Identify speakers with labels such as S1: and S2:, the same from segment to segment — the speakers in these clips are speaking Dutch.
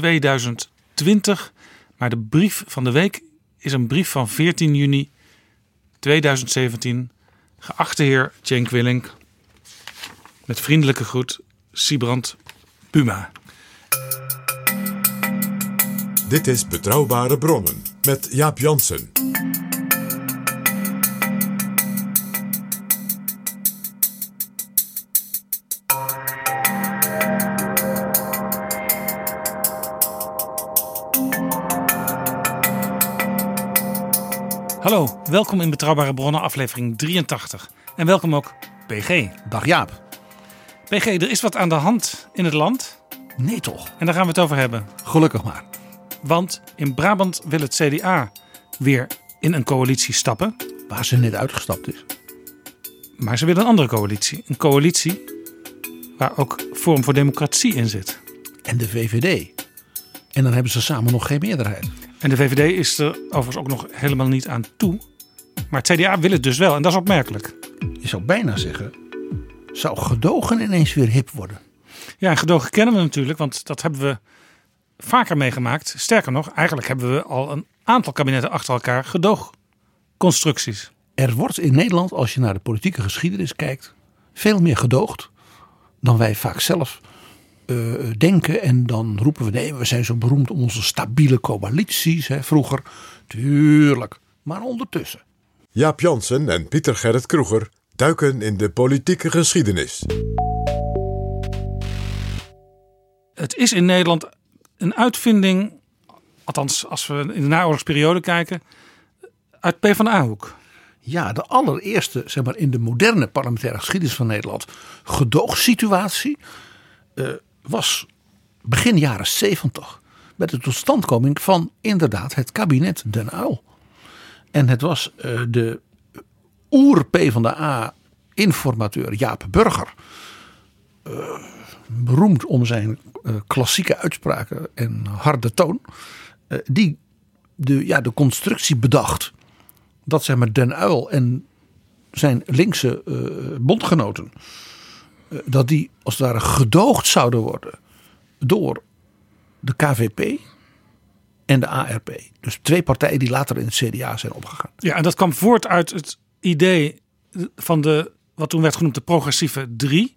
S1: 2020, maar de brief van de week is een brief van 14 juni 2017. Geachte heer Cenk Willink, met vriendelijke groet, Siebrand Puma.
S2: Dit is Betrouwbare Bronnen met Jaap Jansen.
S1: Hallo, welkom in Betrouwbare Bronnen, aflevering 83. En welkom ook PG.
S3: Dag Jaap.
S1: PG, er is wat aan de hand in het land
S3: Nee toch?
S1: en daar gaan we het over hebben.
S3: Gelukkig maar.
S1: Want in Brabant wil het CDA weer in een coalitie stappen.
S3: Waar ze net uitgestapt is.
S1: Maar ze willen een andere coalitie. Een coalitie waar ook Forum voor Democratie in zit.
S3: En de VVD. En dan hebben ze samen nog geen meerderheid.
S1: En de VVD is er overigens ook nog helemaal niet aan toe. Maar het CDA wil het dus wel en dat is opmerkelijk.
S3: Je zou bijna zeggen, zou gedogen ineens weer hip worden.
S1: Ja, en gedogen kennen we natuurlijk, want dat hebben we vaker meegemaakt. Sterker nog, eigenlijk hebben we al een aantal kabinetten achter elkaar gedoogconstructies.
S3: Er wordt in Nederland, als je naar de politieke geschiedenis kijkt, veel meer gedoogd dan wij vaak zelf eh, denken. En dan roepen we, nee, we zijn zo beroemd om onze stabiele coalities. Hè, vroeger, tuurlijk. Maar ondertussen.
S2: Jaap Jansen en Pieter Gerrit Kroeger duiken in de politieke geschiedenis.
S1: Het is in Nederland een uitvinding, althans als we in de naoorlogsperiode kijken, uit PvdA-hoek.
S3: Ja, de allereerste, zeg maar, in de moderne parlementaire geschiedenis van Nederland gedoogsituatie eh, was begin jaren 70 met de totstandkoming van inderdaad het kabinet Den Uyl. En het was eh, de oer-P van de A informateur Jaap Burger. eh, beroemd om zijn eh, klassieke uitspraken en harde toon. die de, ja, de constructie bedacht dat zeg maar Den Uyl en zijn linkse bondgenoten dat die als het ware gedoogd zouden worden door de KVP en de ARP. Dus twee partijen die later in het CDA zijn opgegaan.
S1: Ja, en dat kwam voort uit het idee van de, wat toen werd genoemd de progressieve drie.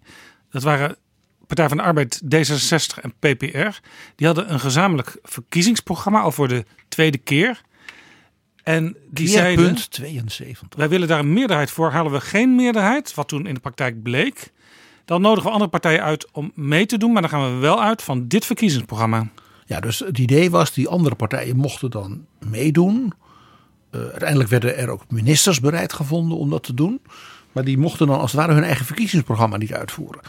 S1: Dat waren Partij van de Arbeid, D66 en PPR. Die hadden een gezamenlijk verkiezingsprogramma al voor de tweede keer. En die zeiden,
S3: Keerpunt 72.
S1: wij willen daar een meerderheid voor. Halen we geen meerderheid, wat toen in de praktijk bleek. Dan nodigen we andere partijen uit om mee te doen. Maar dan gaan we wel uit van dit verkiezingsprogramma.
S3: Ja, dus het idee was, die andere partijen mochten dan meedoen. Eh, uiteindelijk werden er ook ministers bereid gevonden om dat te doen. Maar die mochten dan als het ware hun eigen verkiezingsprogramma niet uitvoeren.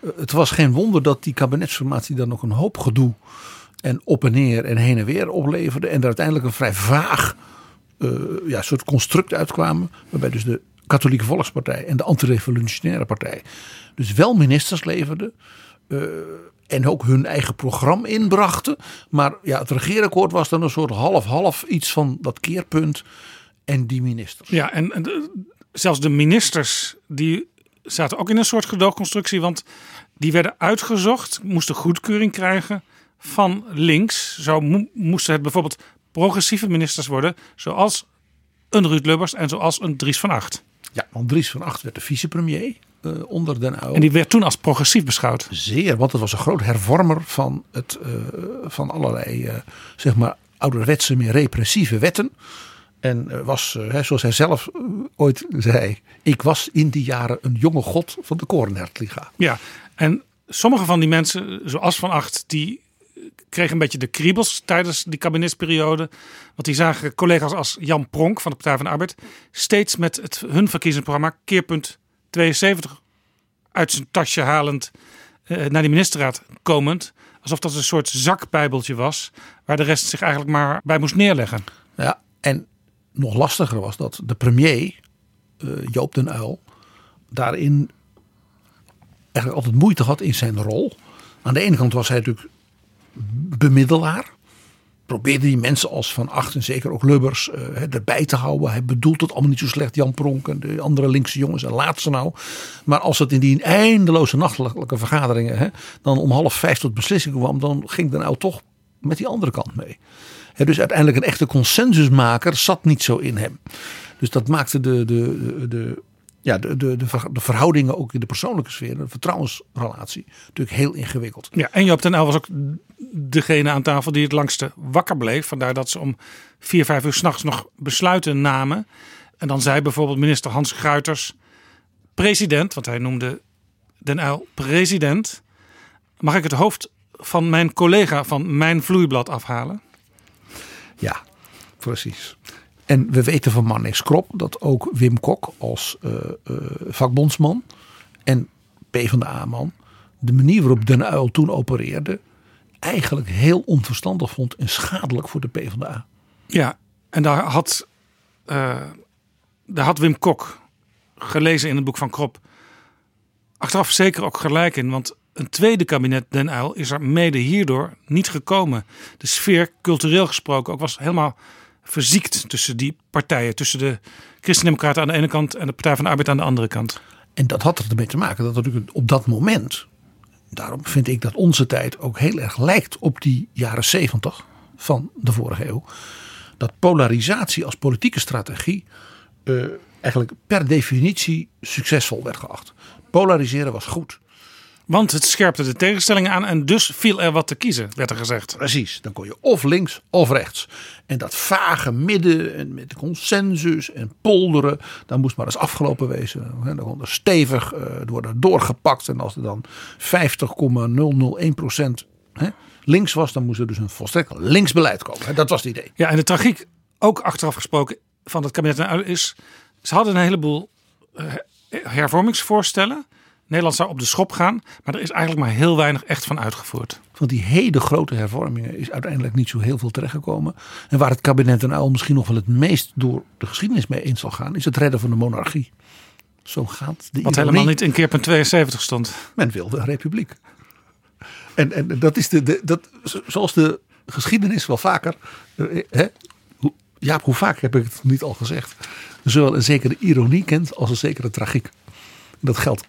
S3: Eh, het was geen wonder dat die kabinetsformatie dan ook een hoop gedoe en op en neer en heen en weer opleverde. En er uiteindelijk een vrij vaag eh, ja, soort construct uitkwamen. Waarbij dus de Katholieke Volkspartij en de Antirevolutionaire Partij dus wel ministers leverden. eh, en ook hun eigen programma inbrachten. Maar ja, het regeerakkoord was dan een soort half-half iets van dat keerpunt en die ministers.
S1: Ja, en, zelfs de ministers die zaten ook in een soort gedoogconstructie. Want die werden uitgezocht, moesten goedkeuring krijgen van links. Zo mo- moesten het bijvoorbeeld progressieve ministers worden. Zoals een Ruud Lubbers en zoals een Dries van Acht.
S3: Ja, want Dries van Acht werd de vicepremier eh, onder Den Uyl.
S1: En die werd toen als progressief beschouwd.
S3: Zeer, want het was een groot hervormer van, het, eh, van allerlei, eh, zeg maar, ouderwetse, meer repressieve wetten. En was, zoals hij zelf ooit zei, ik was in die jaren een jonge god van de Korenhertliga.
S1: Ja, en sommige van die mensen, zoals Van Acht, die kregen een beetje de kriebels tijdens die kabinetsperiode. Want die zagen collega's als Jan Pronk van de Partij van de Arbeid steeds met het, hun verkiezingsprogramma Keerpunt 72 uit zijn tasje halend eh, naar die ministerraad komend. Alsof dat een soort zakbijbeltje was, waar de rest zich eigenlijk maar bij moest neerleggen.
S3: Ja, en nog lastiger was dat de premier, eh, Joop den Uyl, daarin eigenlijk altijd moeite had in zijn rol. Aan de ene kant was hij natuurlijk bemiddelaar. Probeerde die mensen als Van Acht en zeker ook Lubbers eh, erbij te houden. Hij bedoelt het allemaal niet zo slecht, Jan Pronk en de andere linkse jongens. En laat ze nou. Maar als het in die eindeloze nachtelijke vergaderingen hè, dan om half vijf tot beslissing kwam. Dan ging Den Uyl toch met die andere kant mee. Dus uiteindelijk een echte consensusmaker zat niet zo in hem. Dus dat maakte de, de, de, de, ja, de, de, de ver- de verhoudingen ook in de persoonlijke sfeer, de vertrouwensrelatie, natuurlijk heel ingewikkeld.
S1: Ja, en Joop ten was ook degene aan tafel die het langste wakker bleef. Vandaar dat ze om vier, vijf uur s'nachts nog besluiten namen. En dan zei bijvoorbeeld minister Hans Gruiters, president, want hij noemde Den Uyl president. Mag ik het hoofd van mijn collega van mijn vloeiblad afhalen?
S3: Ja, precies. En we weten van Marnix Krop dat ook Wim Kok als eh, eh, vakbondsman en PvdA-man de manier waarop Den Uyl toen opereerde eigenlijk heel onverstandig vond en schadelijk voor de PvdA.
S1: Ja, en daar had, eh, daar had Wim Kok gelezen in het boek van Krop. Achteraf zeker ook gelijk in, want een tweede kabinet Den Uyl is er mede hierdoor niet gekomen. De sfeer, cultureel gesproken, ook was helemaal verziekt tussen die partijen. Tussen de Christen-Democraten aan de ene kant en de Partij van de Arbeid aan de andere kant.
S3: En dat had ermee te maken dat natuurlijk op dat moment, daarom vind ik dat onze tijd ook heel erg lijkt op die jaren zeventig van de vorige eeuw. Dat polarisatie als politieke strategie eh, eigenlijk per definitie succesvol werd geacht. Polariseren was goed.
S1: Want het scherpte de tegenstellingen aan en dus viel er wat te kiezen, werd er gezegd.
S3: Precies, dan kon je of links of rechts. En dat vage midden en met consensus en polderen, dan moest maar eens afgelopen wezen. Dan kon er stevig eh, worden doorgepakt. En als er dan 50,001 procent links was, dan moest er dus een volstrekt links beleid komen. Hè, Dat was het idee.
S1: Ja, en de tragiek, ook achteraf gesproken, van het kabinet is... ze hadden een heleboel eh, hervormingsvoorstellen. Nederland zou op de schop gaan, maar er is eigenlijk maar heel weinig echt van uitgevoerd.
S3: Van die hele grote hervormingen is uiteindelijk niet zo heel veel terechtgekomen. En waar het kabinet Den Uyl misschien nog wel het meest door de geschiedenis mee eens zal gaan, is het redden van de monarchie. Zo gaat de
S1: Wat helemaal niet in keerpunt 72 stond.
S3: Men wilde een republiek. En, en dat is de, de, dat, zoals de geschiedenis wel vaker. eh, Hè, Jaap, hoe vaak heb ik het niet al gezegd? Zowel een zekere ironie kent als een zekere tragiek. Dat geldt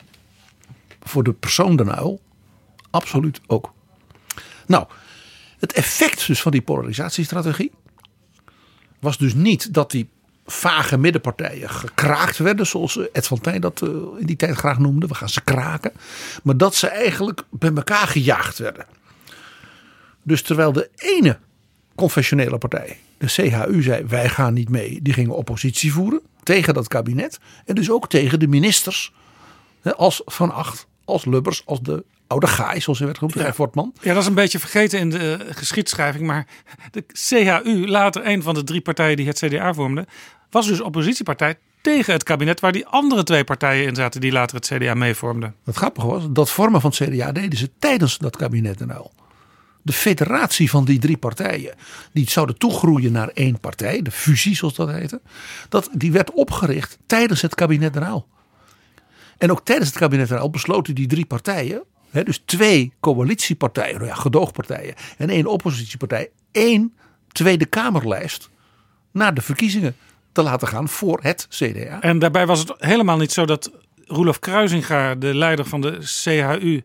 S3: voor de persoon Den Uyl absoluut ook. Nou, het effect dus van die polarisatiestrategie was dus niet dat die vage middenpartijen gekraakt werden, zoals Ed van Tijn dat eh, in die tijd graag noemde. We gaan ze kraken. Maar dat ze eigenlijk bij elkaar gejaagd werden. Dus terwijl de ene confessionele partij, de CHU, zei wij gaan niet mee. Die gingen oppositie voeren tegen dat kabinet. En dus ook tegen de ministers. Als Van Acht, als Lubbers, als de oude Gaai, zoals hij werd genoemd, Guy Fortman.
S1: Ja, dat is een beetje vergeten in de eh, geschiedschrijving. Maar de CHU, later een van de drie partijen die het CDA vormden, was dus oppositiepartij tegen het kabinet waar die andere twee partijen in zaten die later het CDA meevormden.
S3: Het grappige was, dat vormen van het CDA deden ze tijdens dat kabinet Den Uyl. De federatie van die drie partijen, die zouden toegroeien naar één partij, de fusie zoals dat heette, dat, die werd opgericht tijdens het kabinet Den Uyl. En ook tijdens het kabinet Uyl besloten die drie partijen, hè, dus twee coalitiepartijen, nou ja, gedoogpartijen en één oppositiepartij, één Tweede Kamerlijst naar de verkiezingen te laten gaan voor het CDA.
S1: En daarbij was het helemaal niet zo dat Roelof Kruisinga, de leider van de CHU,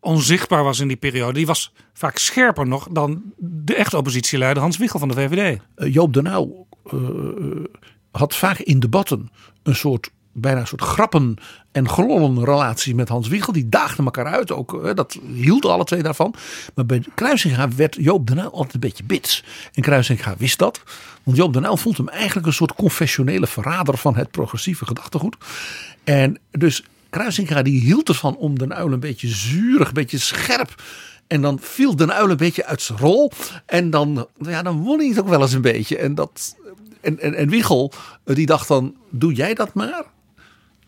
S1: onzichtbaar was in die periode. Die was vaak scherper nog dan de echte oppositieleider Hans Wiegel van de VVD.
S3: Eh, Joop den Uyl eh, eh, had vaak in debatten een soort bijna een soort grappen en glollen relatie met Hans Wiegel. Die daagden elkaar uit, ook, dat hielden alle twee daarvan. Maar bij Kruisinga werd Joop den Uyl altijd een beetje bits. En Kruisinga wist dat. Want Joop den Uyl vond hem eigenlijk een soort confessionele verrader van het progressieve gedachtegoed. En dus Kruisinga die hield ervan om den Uyl een beetje zuurig, een beetje scherp... En dan viel Den Uyl een beetje uit zijn rol. En dan, ja, dan won hij het ook wel eens een beetje. En, dat, en, en, en Wiegel, eh, die dacht dan, doe jij dat maar.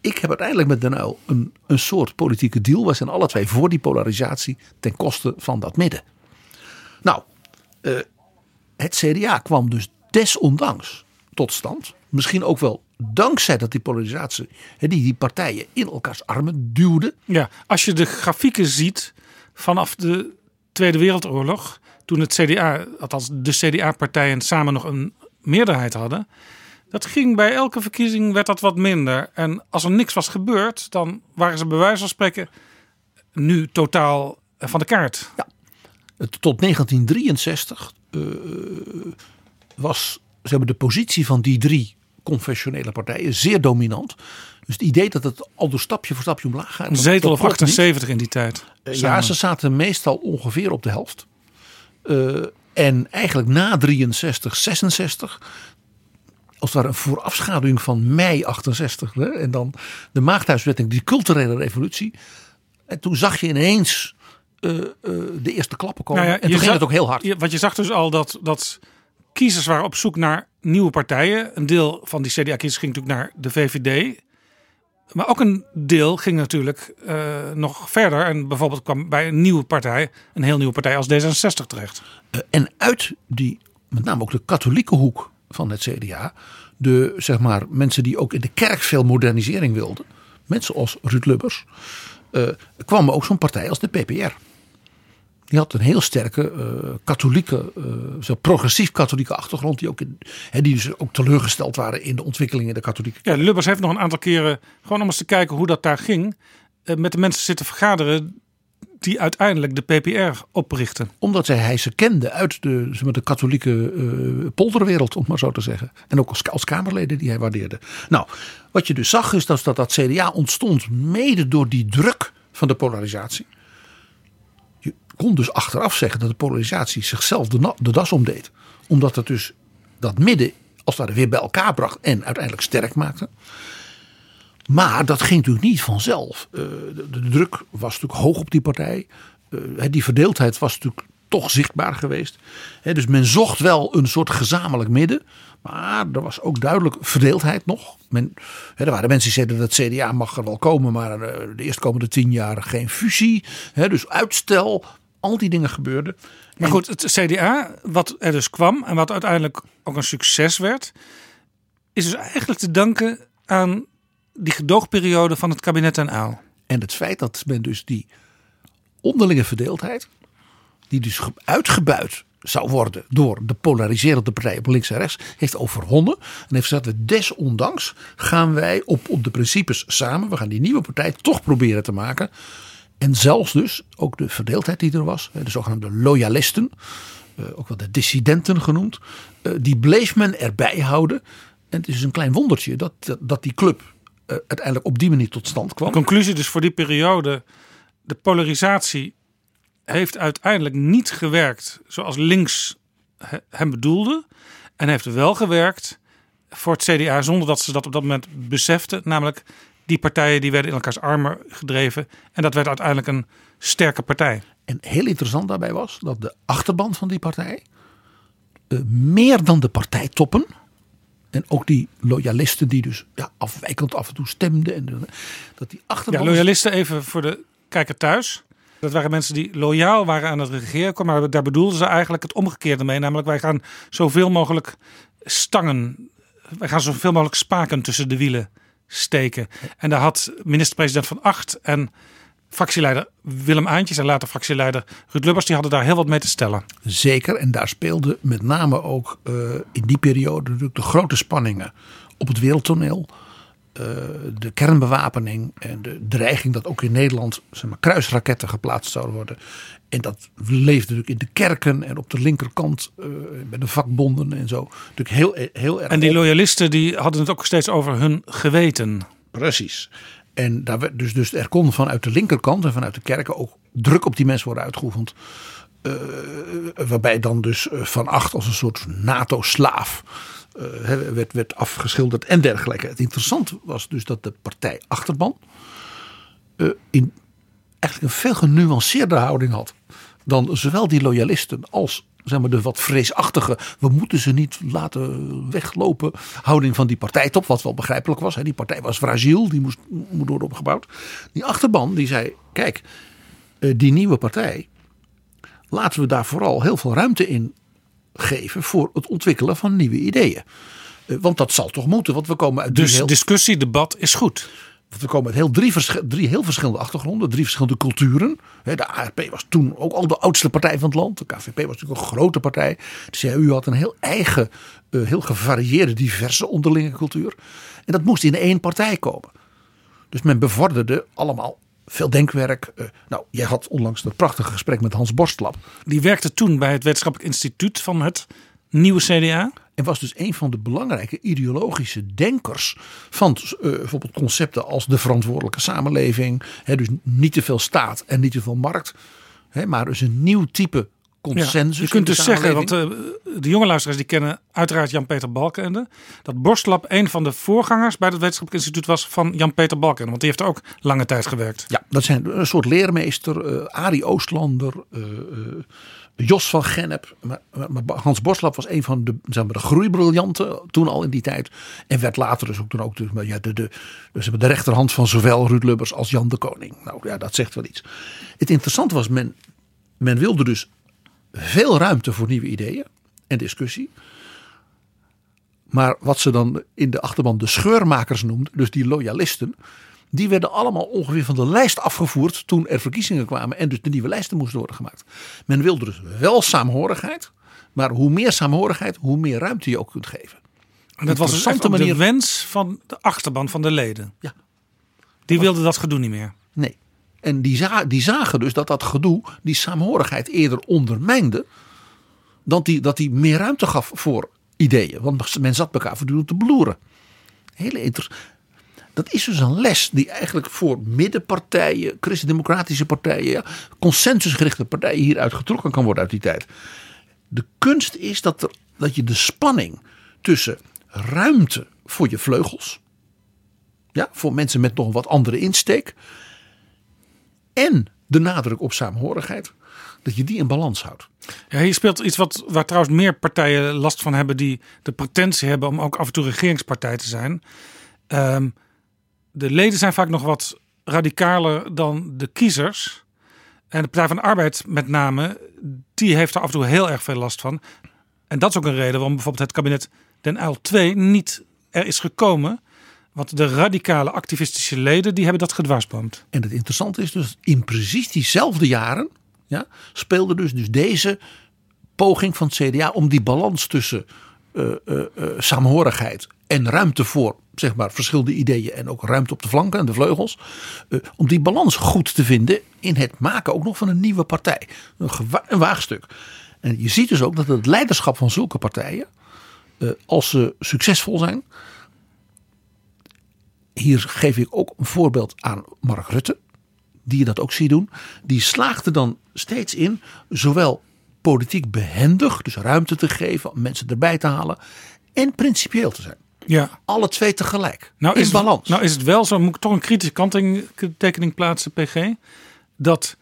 S3: Ik heb uiteindelijk met Den Uyl een, een soort politieke deal. We zijn alle twee voor die polarisatie ten koste van dat midden. Nou, eh, het CDA kwam dus desondanks tot stand. Misschien ook wel dankzij dat die polarisatie die die partijen in elkaars armen duwde.
S1: Ja, als je de grafieken ziet vanaf de Tweede Wereldoorlog, toen het CDA, althans de CDA-partijen samen nog een meerderheid hadden, dat ging bij elke verkiezing werd dat wat minder. En als er niks was gebeurd, dan waren ze bij wijze van spreken nu totaal eh, van de kaart.
S3: Ja. Tot 1963 eh, was zeg maar, de positie van die drie confessionele partijen zeer dominant. Dus het idee dat het al door stapje voor stapje omlaag gaat.
S1: Een zetel of
S3: klopt niet.
S1: 78 in die tijd.
S3: Eh, Ja, ze zaten meestal ongeveer op de helft. En eigenlijk na 63, 66, als het ware een voorafschaduwing van mei 68. Hè, en dan de Maagdhuiswetting, die culturele revolutie. En toen zag je ineens eh, eh, de eerste klappen komen.
S1: Nou ja,
S3: en
S1: je
S3: toen ging
S1: zag-
S3: het ook heel hard.
S1: je- Want je zag dus al dat, dat kiezers waren op zoek naar nieuwe partijen. Een deel van die CDA-kiezers ging natuurlijk naar de VVD. Maar ook een deel ging natuurlijk eh, nog verder. En bijvoorbeeld kwam bij een nieuwe partij, een heel nieuwe partij als D66 terecht.
S3: En uit die, met name ook de katholieke hoek van het CDA, de zeg maar mensen die ook in de kerk veel modernisering wilden, mensen als Ruud Lubbers, eh, kwam ook zo'n partij als de PPR. Die had een heel sterke eh, katholieke, eh, zo progressief katholieke achtergrond, die, ook die dus ook teleurgesteld waren in de ontwikkeling in de katholieke
S1: Ja, Lubbers heeft nog een aantal keren, gewoon om eens te kijken hoe dat daar ging, met de mensen zitten vergaderen die uiteindelijk de PPR oprichten.
S3: Omdat zij hij ze kende uit de, zeg maar, de katholieke eh, polderwereld, om maar zo te zeggen. En ook als, Kamerleden die hij waardeerde. Nou, wat je dus zag is dat dat, dat CDA ontstond mede door die druk van de polarisatie. Je kon dus achteraf zeggen dat de polarisatie zichzelf de das omdeed. Omdat het dus dat midden als het ware weer bij elkaar bracht en uiteindelijk sterk maakte. Maar dat ging natuurlijk niet vanzelf. Eh, de, de druk was natuurlijk hoog op die partij. Eh, die verdeeldheid was natuurlijk toch zichtbaar geweest. Dus men zocht wel een soort gezamenlijk midden. Maar er was ook duidelijk verdeeldheid nog. Men, er waren mensen die zeiden dat het CDA mag er wel komen. Maar eh, de eerstkomende tien jaar geen fusie. Dus uitstel. Al die dingen gebeurden.
S1: Maar goed, het CDA, wat er dus kwam en wat uiteindelijk ook een succes werd, is dus eigenlijk te danken aan die gedoogperiode van het kabinet Den Uyl.
S3: En het feit dat men dus die onderlinge verdeeldheid, die dus ge- uitgebuit zou worden door de polariserende partijen op links en rechts, heeft overwonnen. En heeft gezegd, desondanks gaan wij op, op de principes samen, we gaan die nieuwe partij toch proberen te maken. En zelfs dus ook de verdeeldheid die er was, de zogenaamde loyalisten, eh, ook wel de dissidenten genoemd, eh, die bleef men erbij houden. En het is dus een klein wondertje dat, dat, die club uiteindelijk op die manier tot stand kwam.
S1: Conclusie dus voor die periode, de polarisatie heeft uiteindelijk niet gewerkt zoals links he- hem bedoelde. En heeft wel gewerkt voor het CDA zonder dat ze dat op dat moment beseften. Namelijk die partijen die werden in elkaars armen gedreven. En dat werd uiteindelijk een sterke partij.
S3: En heel interessant daarbij was dat de achterban van die partij eh, meer dan de partijtoppen en ook die loyalisten die dus ja, afwijkend af en toe stemden en dat die
S1: Ja,
S3: achterban
S1: loyalisten even voor de kijker thuis. Dat waren mensen die loyaal waren aan het regeren. Maar daar bedoelden ze eigenlijk het omgekeerde mee. Namelijk wij gaan zoveel mogelijk stangen. Wij gaan zoveel mogelijk spaken tussen de wielen steken. En daar had minister-president Van Acht en fractieleider Willem Aantjes en later fractieleider Ruud Lubbers, die hadden daar heel wat mee te stellen.
S3: Zeker, en daar speelden met name ook eh, in die periode natuurlijk de grote spanningen op het wereldtoneel. Eh, de kernbewapening en de dreiging dat ook in Nederland zeg maar, kruisraketten geplaatst zouden worden. En dat leefde natuurlijk in de kerken en op de linkerkant eh, bij de vakbonden en zo. Natuurlijk heel, heel erg.
S1: En die loyalisten die hadden het ook steeds over hun geweten.
S3: Precies. En daar werd dus, dus er kon vanuit de linkerkant en vanuit de kerken ook druk op die mensen worden uitgeoefend. Uh, waarbij dan dus eh, Van Acht als een soort NATO-slaaf uh, werd, werd afgeschilderd en dergelijke. Het interessante was dus dat de partij Achterban in eigenlijk een veel genuanceerde houding had. Dan zowel die loyalisten als zeg maar, de wat vreesachtige, we moeten ze niet laten weglopen houding van die partijtop. Wat wel begrijpelijk was. Hè. Die partij was fragiel, die moest, moet worden opgebouwd. Die achterban die zei, kijk, die nieuwe partij, laten we daar vooral heel veel ruimte in geven voor het ontwikkelen van nieuwe ideeën. Want dat zal toch moeten, want we komen uit
S1: Dus heel... discussie, debat is goed.
S3: Want we komen uit heel drie, drie heel verschillende achtergronden, drie verschillende culturen. De ARP was toen ook al de oudste partij van het land. De KVP was natuurlijk een grote partij. De CDU had een heel eigen, heel gevarieerde, diverse onderlinge cultuur. En dat moest in één partij komen. Dus men bevorderde allemaal veel denkwerk. nou, jij had onlangs dat prachtige gesprek met Hans Borstlap.
S1: Die werkte toen bij het Wetenschappelijk Instituut van het nieuwe CDA.
S3: En was dus een van de belangrijke ideologische denkers van uh, bijvoorbeeld concepten als de verantwoordelijke samenleving. Hè, dus niet te veel staat en niet te veel markt. Hè, maar dus een nieuw type consensus. Ja,
S1: je kunt dus zeggen, want uh, de jonge luisteraars die kennen uiteraard Jan-Peter Balkenende. Dat Borstlap een van de voorgangers bij het wetenschappelijk instituut was van Jan-Peter Balkenende. Want die heeft er ook lange tijd gewerkt.
S3: Ja, dat zijn een soort leermeester. Uh, Arie Oostlander, uh, Jos van Gennep. Maar, maar, Hans Boslap was een van de, zeg maar, de groeibriljanten toen al in die tijd. En werd later dus ook, toen ook de, ja, de, de, dus de rechterhand van zowel Ruud Lubbers als Jan de Koning. Nou ja, dat zegt wel iets. Het interessante was, men, men wilde dus veel ruimte voor nieuwe ideeën en discussie. Maar wat ze dan in de achterban de scheurmakers noemden, dus die loyalisten, die werden allemaal ongeveer van de lijst afgevoerd toen er verkiezingen kwamen en dus de nieuwe lijsten moesten worden gemaakt. Men wilde dus wel saamhorigheid, maar hoe meer saamhorigheid, hoe meer ruimte je ook kunt geven.
S1: En dat was dus manier... de wens van de achterban van de leden.
S3: Ja.
S1: Die wilden dat gedoe niet meer.
S3: Nee. En die, die zagen dus dat dat gedoe die saamhorigheid eerder ondermijnde. Dan die, dat die meer ruimte gaf voor ideeën. Want men zat elkaar voortdurend te bloeren. Hele interessant. Dat is dus een les die eigenlijk voor middenpartijen, christendemocratische partijen, ja, consensusgerichte partijen hieruit getrokken kan worden uit die tijd. De kunst is dat, er, dat je de spanning tussen ruimte voor je vleugels, ja, voor mensen met nog een wat andere insteek, en de nadruk op saamhorigheid, dat je die in balans houdt.
S1: Ja, hier speelt iets wat, waar trouwens meer partijen last van hebben die de potentie hebben om ook af en toe regeringspartij te zijn. Um, de leden zijn vaak nog wat radicaler dan de kiezers. En de Partij van de Arbeid met name, die heeft er af en toe heel erg veel last van. En dat is ook een reden waarom bijvoorbeeld het kabinet Den Uyl 2 niet er is gekomen. Want de radicale activistische leden die hebben dat gedwarsboomd.
S3: En het interessante is dus in precies diezelfde jaren ja, speelde dus, dus deze poging van het CDA om die balans tussen uh, uh, uh, saamhorigheid en ruimte voor zeg maar, verschillende ideeën en ook ruimte op de flanken en de vleugels. Uh, om die balans goed te vinden in het maken ook nog van een nieuwe partij. Een, een waagstuk. En je ziet dus ook dat het leiderschap van zulke partijen, uh, als ze succesvol zijn. Hier geef ik ook een voorbeeld aan Mark Rutte, die je dat ook ziet doen. Die slaagde dan steeds in, zowel politiek behendig, dus ruimte te geven, mensen erbij te halen, en principieel te zijn.
S1: Ja.
S3: Alle twee tegelijk. Nou in is balans.
S1: Het, nou is het wel zo, moet ik toch een kritische kanttekening plaatsen, PG. Dat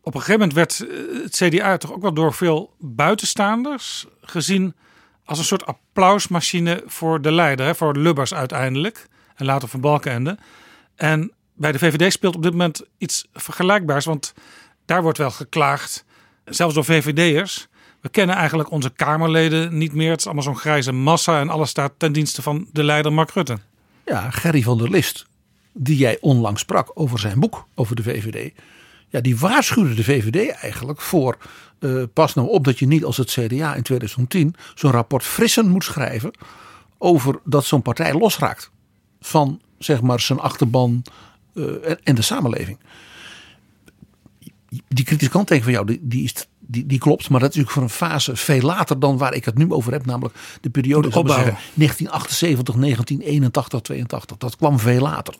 S1: op een gegeven moment werd eh, het CDA toch ook wel door veel buitenstaanders gezien als een soort applausmachine voor de leider, hè, voor Lubbers uiteindelijk. En later van Balkenende. En bij de VVD speelt op dit moment iets vergelijkbaars. Want daar wordt wel geklaagd, zelfs door VVD'ers we kennen eigenlijk onze Kamerleden niet meer. Het is allemaal zo'n grijze massa en alles staat ten dienste van de leider Mark Rutte.
S3: Ja, Gerry van der List, die jij onlangs sprak over zijn boek over de VVD. Ja, die waarschuwde de VVD eigenlijk voor. Uh, pas nou op dat je niet als het CDA in 2010 zo'n rapport frissen moet schrijven. over dat zo'n partij losraakt van zeg maar zijn achterban en, en de samenleving die kritische kanttekening van jou, die, die, is, die, die klopt, maar dat is natuurlijk voor een fase veel later dan waar ik het nu over heb, namelijk de periode
S1: De
S3: zal ik maar
S1: opbouw.
S3: zeggen, 1978, 1981, 82. Dat kwam veel later.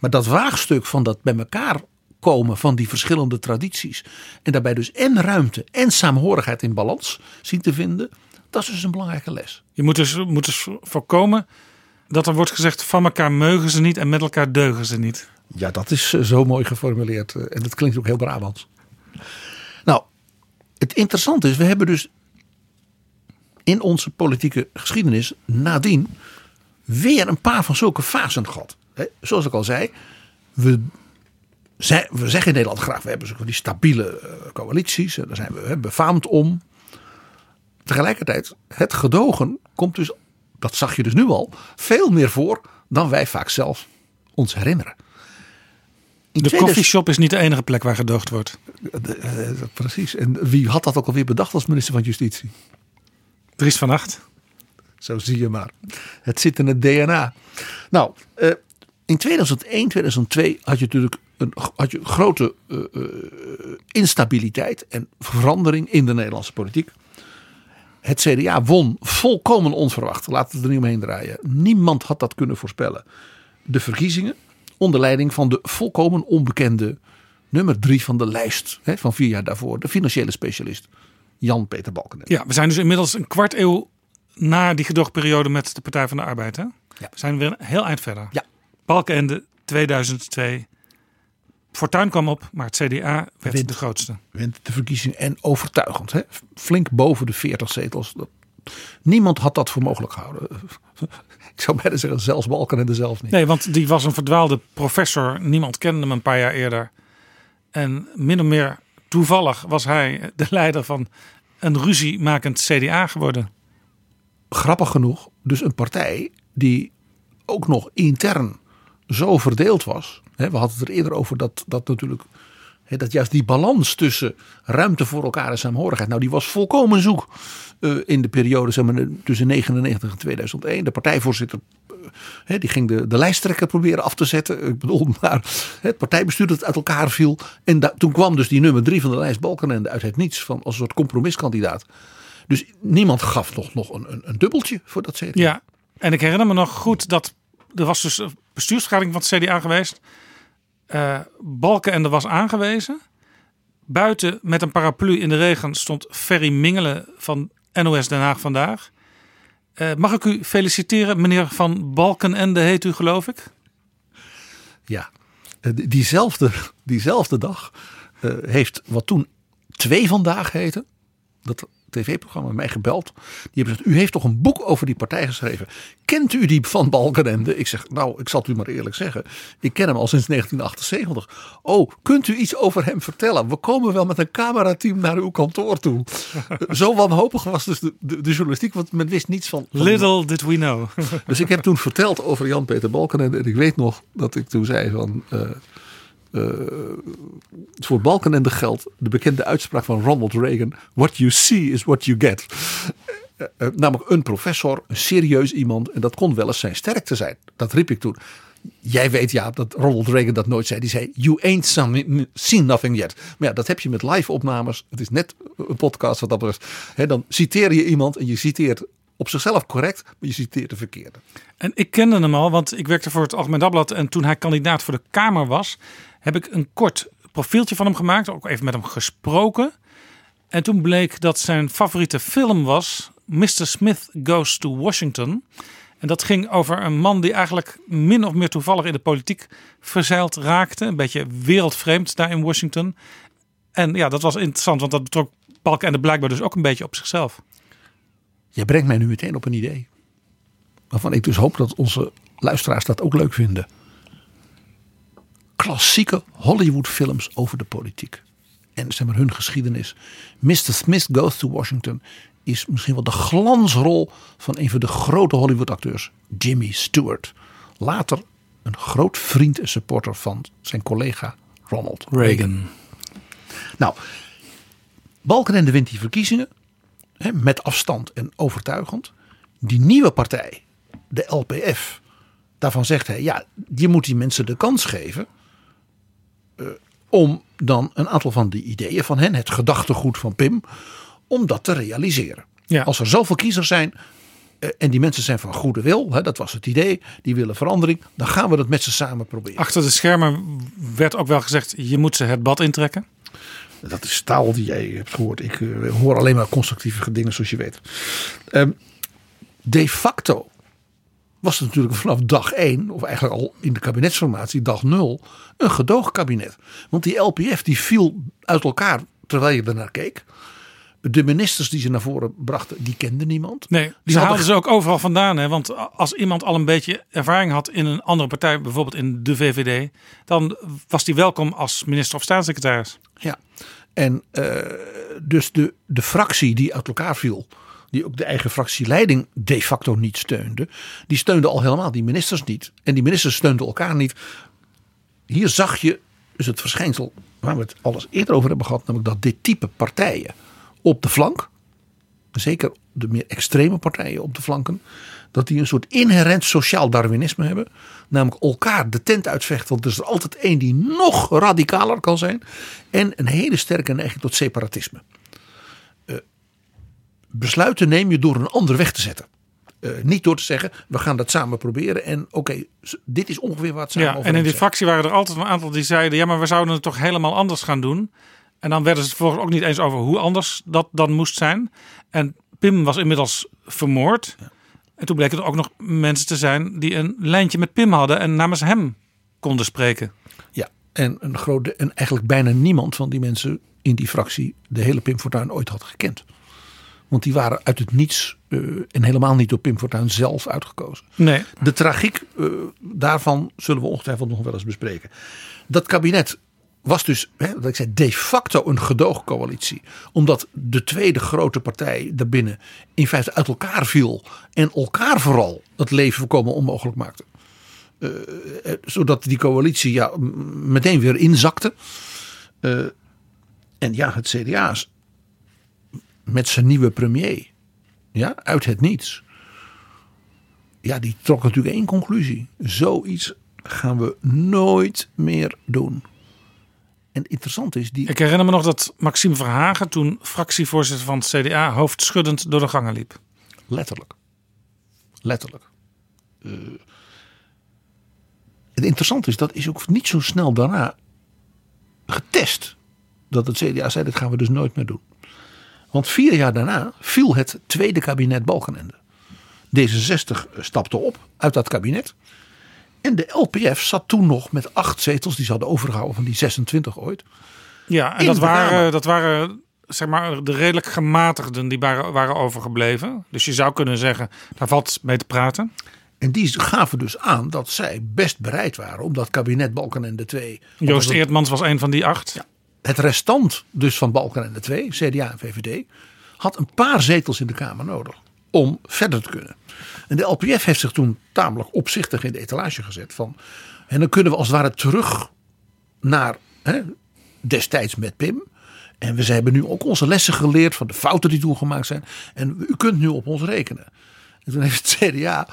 S3: Maar dat waagstuk van dat bij elkaar komen van die verschillende tradities en daarbij dus en ruimte en saamhorigheid in balans zien te vinden, dat is dus een belangrijke les.
S1: Je moet dus, moet dus voorkomen dat er wordt gezegd van elkaar meugen ze niet en met elkaar deugen ze niet.
S3: Ja, dat is eh, zo mooi geformuleerd. eh, En dat klinkt ook heel Brabants. Het interessante is, we hebben dus in onze politieke geschiedenis nadien weer een paar van zulke fasen gehad. Zoals ik al zei, we, we zeggen in Nederland graag, we hebben die stabiele eh, coalities. Daar zijn we befaamd om. Tegelijkertijd, het gedogen komt dus, dat zag je dus nu al, veel meer voor dan wij vaak zelf ons herinneren.
S1: De
S3: 2000
S1: koffieshop is niet de enige plek waar gedoogd wordt.
S3: Eh, eh, precies. En wie had dat ook alweer bedacht als minister van Justitie?
S1: Dries van Acht.
S3: Zo zie je maar. Het zit in het DNA. Nou, eh, in 2001, 2002 had je natuurlijk een, had je grote instabiliteit en verandering in de Nederlandse politiek. Het CDA won volkomen onverwacht. Laten we het er niet omheen draaien. Niemand had dat kunnen voorspellen. De verkiezingen onder leiding van de volkomen onbekende nummer drie van de lijst hè, van vier jaar daarvoor. De financiële specialist Jan-Peter Balkenende.
S1: Ja, we zijn dus inmiddels een kwart eeuw na die gedoogperiode met de Partij van de Arbeid. Hè?
S3: Ja.
S1: We zijn weer een heel eind verder.
S3: Ja.
S1: Balkenende 2002. Fortuin kwam op, maar het CDA werd
S3: Wint.
S1: de grootste.
S3: wint de verkiezing en overtuigend. Hè? Flink boven de 40 zetels. Niemand had dat voor mogelijk gehouden. Ik zou bijna zeggen, zelfs Balkenende zelf niet.
S1: Nee, want die was een verdwaalde professor. Niemand kende hem een paar jaar eerder. En min of meer toevallig was hij de leider van een ruziemakend CDA geworden.
S3: Grappig genoeg, dus een partij die ook nog intern zo verdeeld was. Hè? We hadden het er eerder over dat, dat natuurlijk... dat juist die balans tussen ruimte voor elkaar en saamhorigheid. Nou, die was volkomen zoek eh, in de periode zeg maar, tussen 1999 en 2001. De partijvoorzitter eh, die ging de, de lijsttrekker proberen af te zetten. Ik bedoel, maar het partijbestuur dat uit elkaar viel. En da- toen kwam dus die nummer drie van de lijst Balkenende uit het niets. Van, als een soort compromiskandidaat. Dus niemand gaf nog, nog een, een, dubbeltje voor dat CDA.
S1: Ja, en ik herinner me nog goed dat er was dus een van het CDA geweest. Eh Balkenende was aangewezen. Buiten met een paraplu in de regen stond Ferry Mingelen van NOS Den Haag vandaag. Eh, mag ik u feliciteren, meneer Van Balkenende heet u geloof ik?
S3: Ja, Eh, die- diezelfde, diezelfde dag eh, heeft wat toen twee vandaag heette. Dat tv-programma mij gebeld. Die hebben gezegd, u heeft toch een boek over die partij geschreven. Kent u die van Balkenende? Ik zeg, nou, ik zal het u maar eerlijk zeggen. Ik ken hem al sinds 1978. Oh, kunt u iets over hem vertellen? We komen wel met een camerateam naar uw kantoor toe. Zo wanhopig was dus de, de, de journalistiek, want men wist niets van... van
S1: Little did we know.
S3: dus ik heb toen verteld over Jan-Peter Balkenende. En ik weet nog dat ik toen zei van... eh, eh, voor Balkenende geldt de bekende uitspraak van Ronald Reagan. What you see is what you get. Eh, eh, namelijk een professor, een serieus iemand. En dat kon wel eens zijn sterkte zijn. Dat riep ik toen. Jij weet ja dat Ronald Reagan dat nooit zei. Die zei, you ain't some- seen nothing yet. Maar ja, dat heb je met live opnames. Het is net een podcast wat dat betreft. Hè, dan citeer je iemand en je citeert op zichzelf correct. Maar je citeert de verkeerde.
S1: En ik kende hem al, want ik werkte voor het Algemeen Dagblad. En toen hij kandidaat voor de Kamer was, heb ik een kort profieltje van hem gemaakt. Ook even met hem gesproken. En toen bleek dat zijn favoriete film was Mr. Smith Goes to Washington. En dat ging over een man die eigenlijk min of meer toevallig in de politiek verzeild raakte. Een beetje wereldvreemd daar in Washington. En ja, dat was interessant, want dat betrok Balkenende blijkbaar dus ook een beetje op zichzelf.
S3: Je brengt mij nu meteen op een idee. Waarvan ik dus hoop dat onze luisteraars dat ook leuk vinden. Klassieke Hollywoodfilms over de politiek. En zeg maar hun geschiedenis. Mr. Smith Goes to Washington is misschien wel de glansrol van een van de grote Hollywood acteurs. Jimmy Stewart. Later een groot vriend en supporter van zijn collega Ronald Reagan. Nou, Balkenende wint die verkiezingen hè, met afstand en overtuigend. Die nieuwe partij, de LPF, daarvan zegt hij: ja, je moet die mensen de kans geven om dan een aantal van die ideeën van hen, het gedachtegoed van Pim, om dat te realiseren.
S1: Ja.
S3: Als er zoveel kiezers zijn eh, en die mensen zijn van goede wil, hè, dat was het idee, die willen verandering, dan gaan we dat met ze samen proberen.
S1: Achter de schermen werd ook wel gezegd, je moet ze het bad intrekken.
S3: Dat is taal die jij hebt gehoord. Ik eh, hoor alleen maar constructieve dingen zoals je weet. Ehm, de facto was het natuurlijk vanaf dag 1, of eigenlijk al in de kabinetsformatie, dag 0, een gedoogkabinet. Want die LPF die viel uit elkaar terwijl je ernaar keek. De ministers die ze naar voren brachten, die kenden niemand.
S1: Nee, die
S3: hadden
S1: haalden ze ook overal vandaan. Hè? Want als iemand al een beetje ervaring had in een andere partij, bijvoorbeeld in de VVD, dan was die welkom als minister of staatssecretaris.
S3: Ja, en eh, dus de, de fractie die uit elkaar viel, die ook de eigen fractieleiding de facto niet steunde, die steunde al helemaal die ministers niet. En die ministers steunden elkaar niet. Hier zag je dus het verschijnsel waar we het alles eerder over hebben gehad, namelijk dat dit type partijen op de flank, zeker de meer extreme partijen op de flanken, dat die een soort inherent sociaal darwinisme hebben. Namelijk elkaar de tent uitvechten. Want er is er altijd één die nog radicaler kan zijn. En een hele sterke neiging tot separatisme. Besluiten neem je door een ander weg te zetten. Eh, niet door te zeggen, we gaan dat samen proberen. En oké, dit is ongeveer het samen
S1: Ja,
S3: over
S1: en in die fractie waren er altijd een aantal die zeiden, ja, maar we zouden het toch helemaal anders gaan doen. En dan werden ze het vervolgens ook niet eens over hoe anders dat dan moest zijn. En Pim was inmiddels vermoord. En toen bleken er ook nog mensen te zijn die een lijntje met Pim hadden en namens hem konden spreken.
S3: Ja, en, een grote, en eigenlijk bijna niemand van die mensen in die fractie de hele Pim Fortuyn ooit had gekend. Want die waren uit het niets eh, en helemaal niet door Pim Fortuyn zelf uitgekozen.
S1: Nee,
S3: De tragiek eh, daarvan zullen we ongetwijfeld nog wel eens bespreken. Dat kabinet was dus, hè, wat ik zei, de facto een gedoogcoalitie. Omdat de tweede grote partij daarbinnen in feite uit elkaar viel. En elkaar vooral het leven voorkomen onmogelijk maakte. Eh, zodat die coalitie ja, meteen weer inzakte. En ja, het CDA is met zijn nieuwe premier. Ja, uit het niets ja, die trok natuurlijk één conclusie. Zoiets gaan we nooit meer doen. En interessant is, die,
S1: ik herinner me nog dat Maxime Verhagen toen fractievoorzitter van het CDA hoofdschuddend door de gangen liep.
S3: letterlijk. Letterlijk. Eh, het interessante is, dat is ook niet zo snel daarna getest. Dat het CDA zei, dat gaan we dus nooit meer doen. Want vier jaar daarna viel het tweede kabinet Balkenende. D66 stapte op uit dat kabinet. En de LPF zat toen nog met acht zetels die ze hadden overgehouden van die 26 ooit.
S1: Ja, en dat waren, dat waren zeg maar, de redelijk gematigden die waren, waren overgebleven. Dus je zou kunnen zeggen, daar valt mee te praten.
S3: En die gaven dus aan dat zij best bereid waren om dat kabinet Balkenende 2.
S1: Joost Eertmans was een van die acht.
S3: Het restant dus van Balkenende 2, CDA en VVD, had een paar zetels in de Kamer nodig om verder te kunnen. En de LPF heeft zich toen tamelijk opzichtig in de etalage gezet van. En dan kunnen we als het ware terug naar hè, destijds met Pim. En we hebben nu ook onze lessen geleerd van de fouten die toen gemaakt zijn. En u kunt nu op ons rekenen. En toen heeft het CDA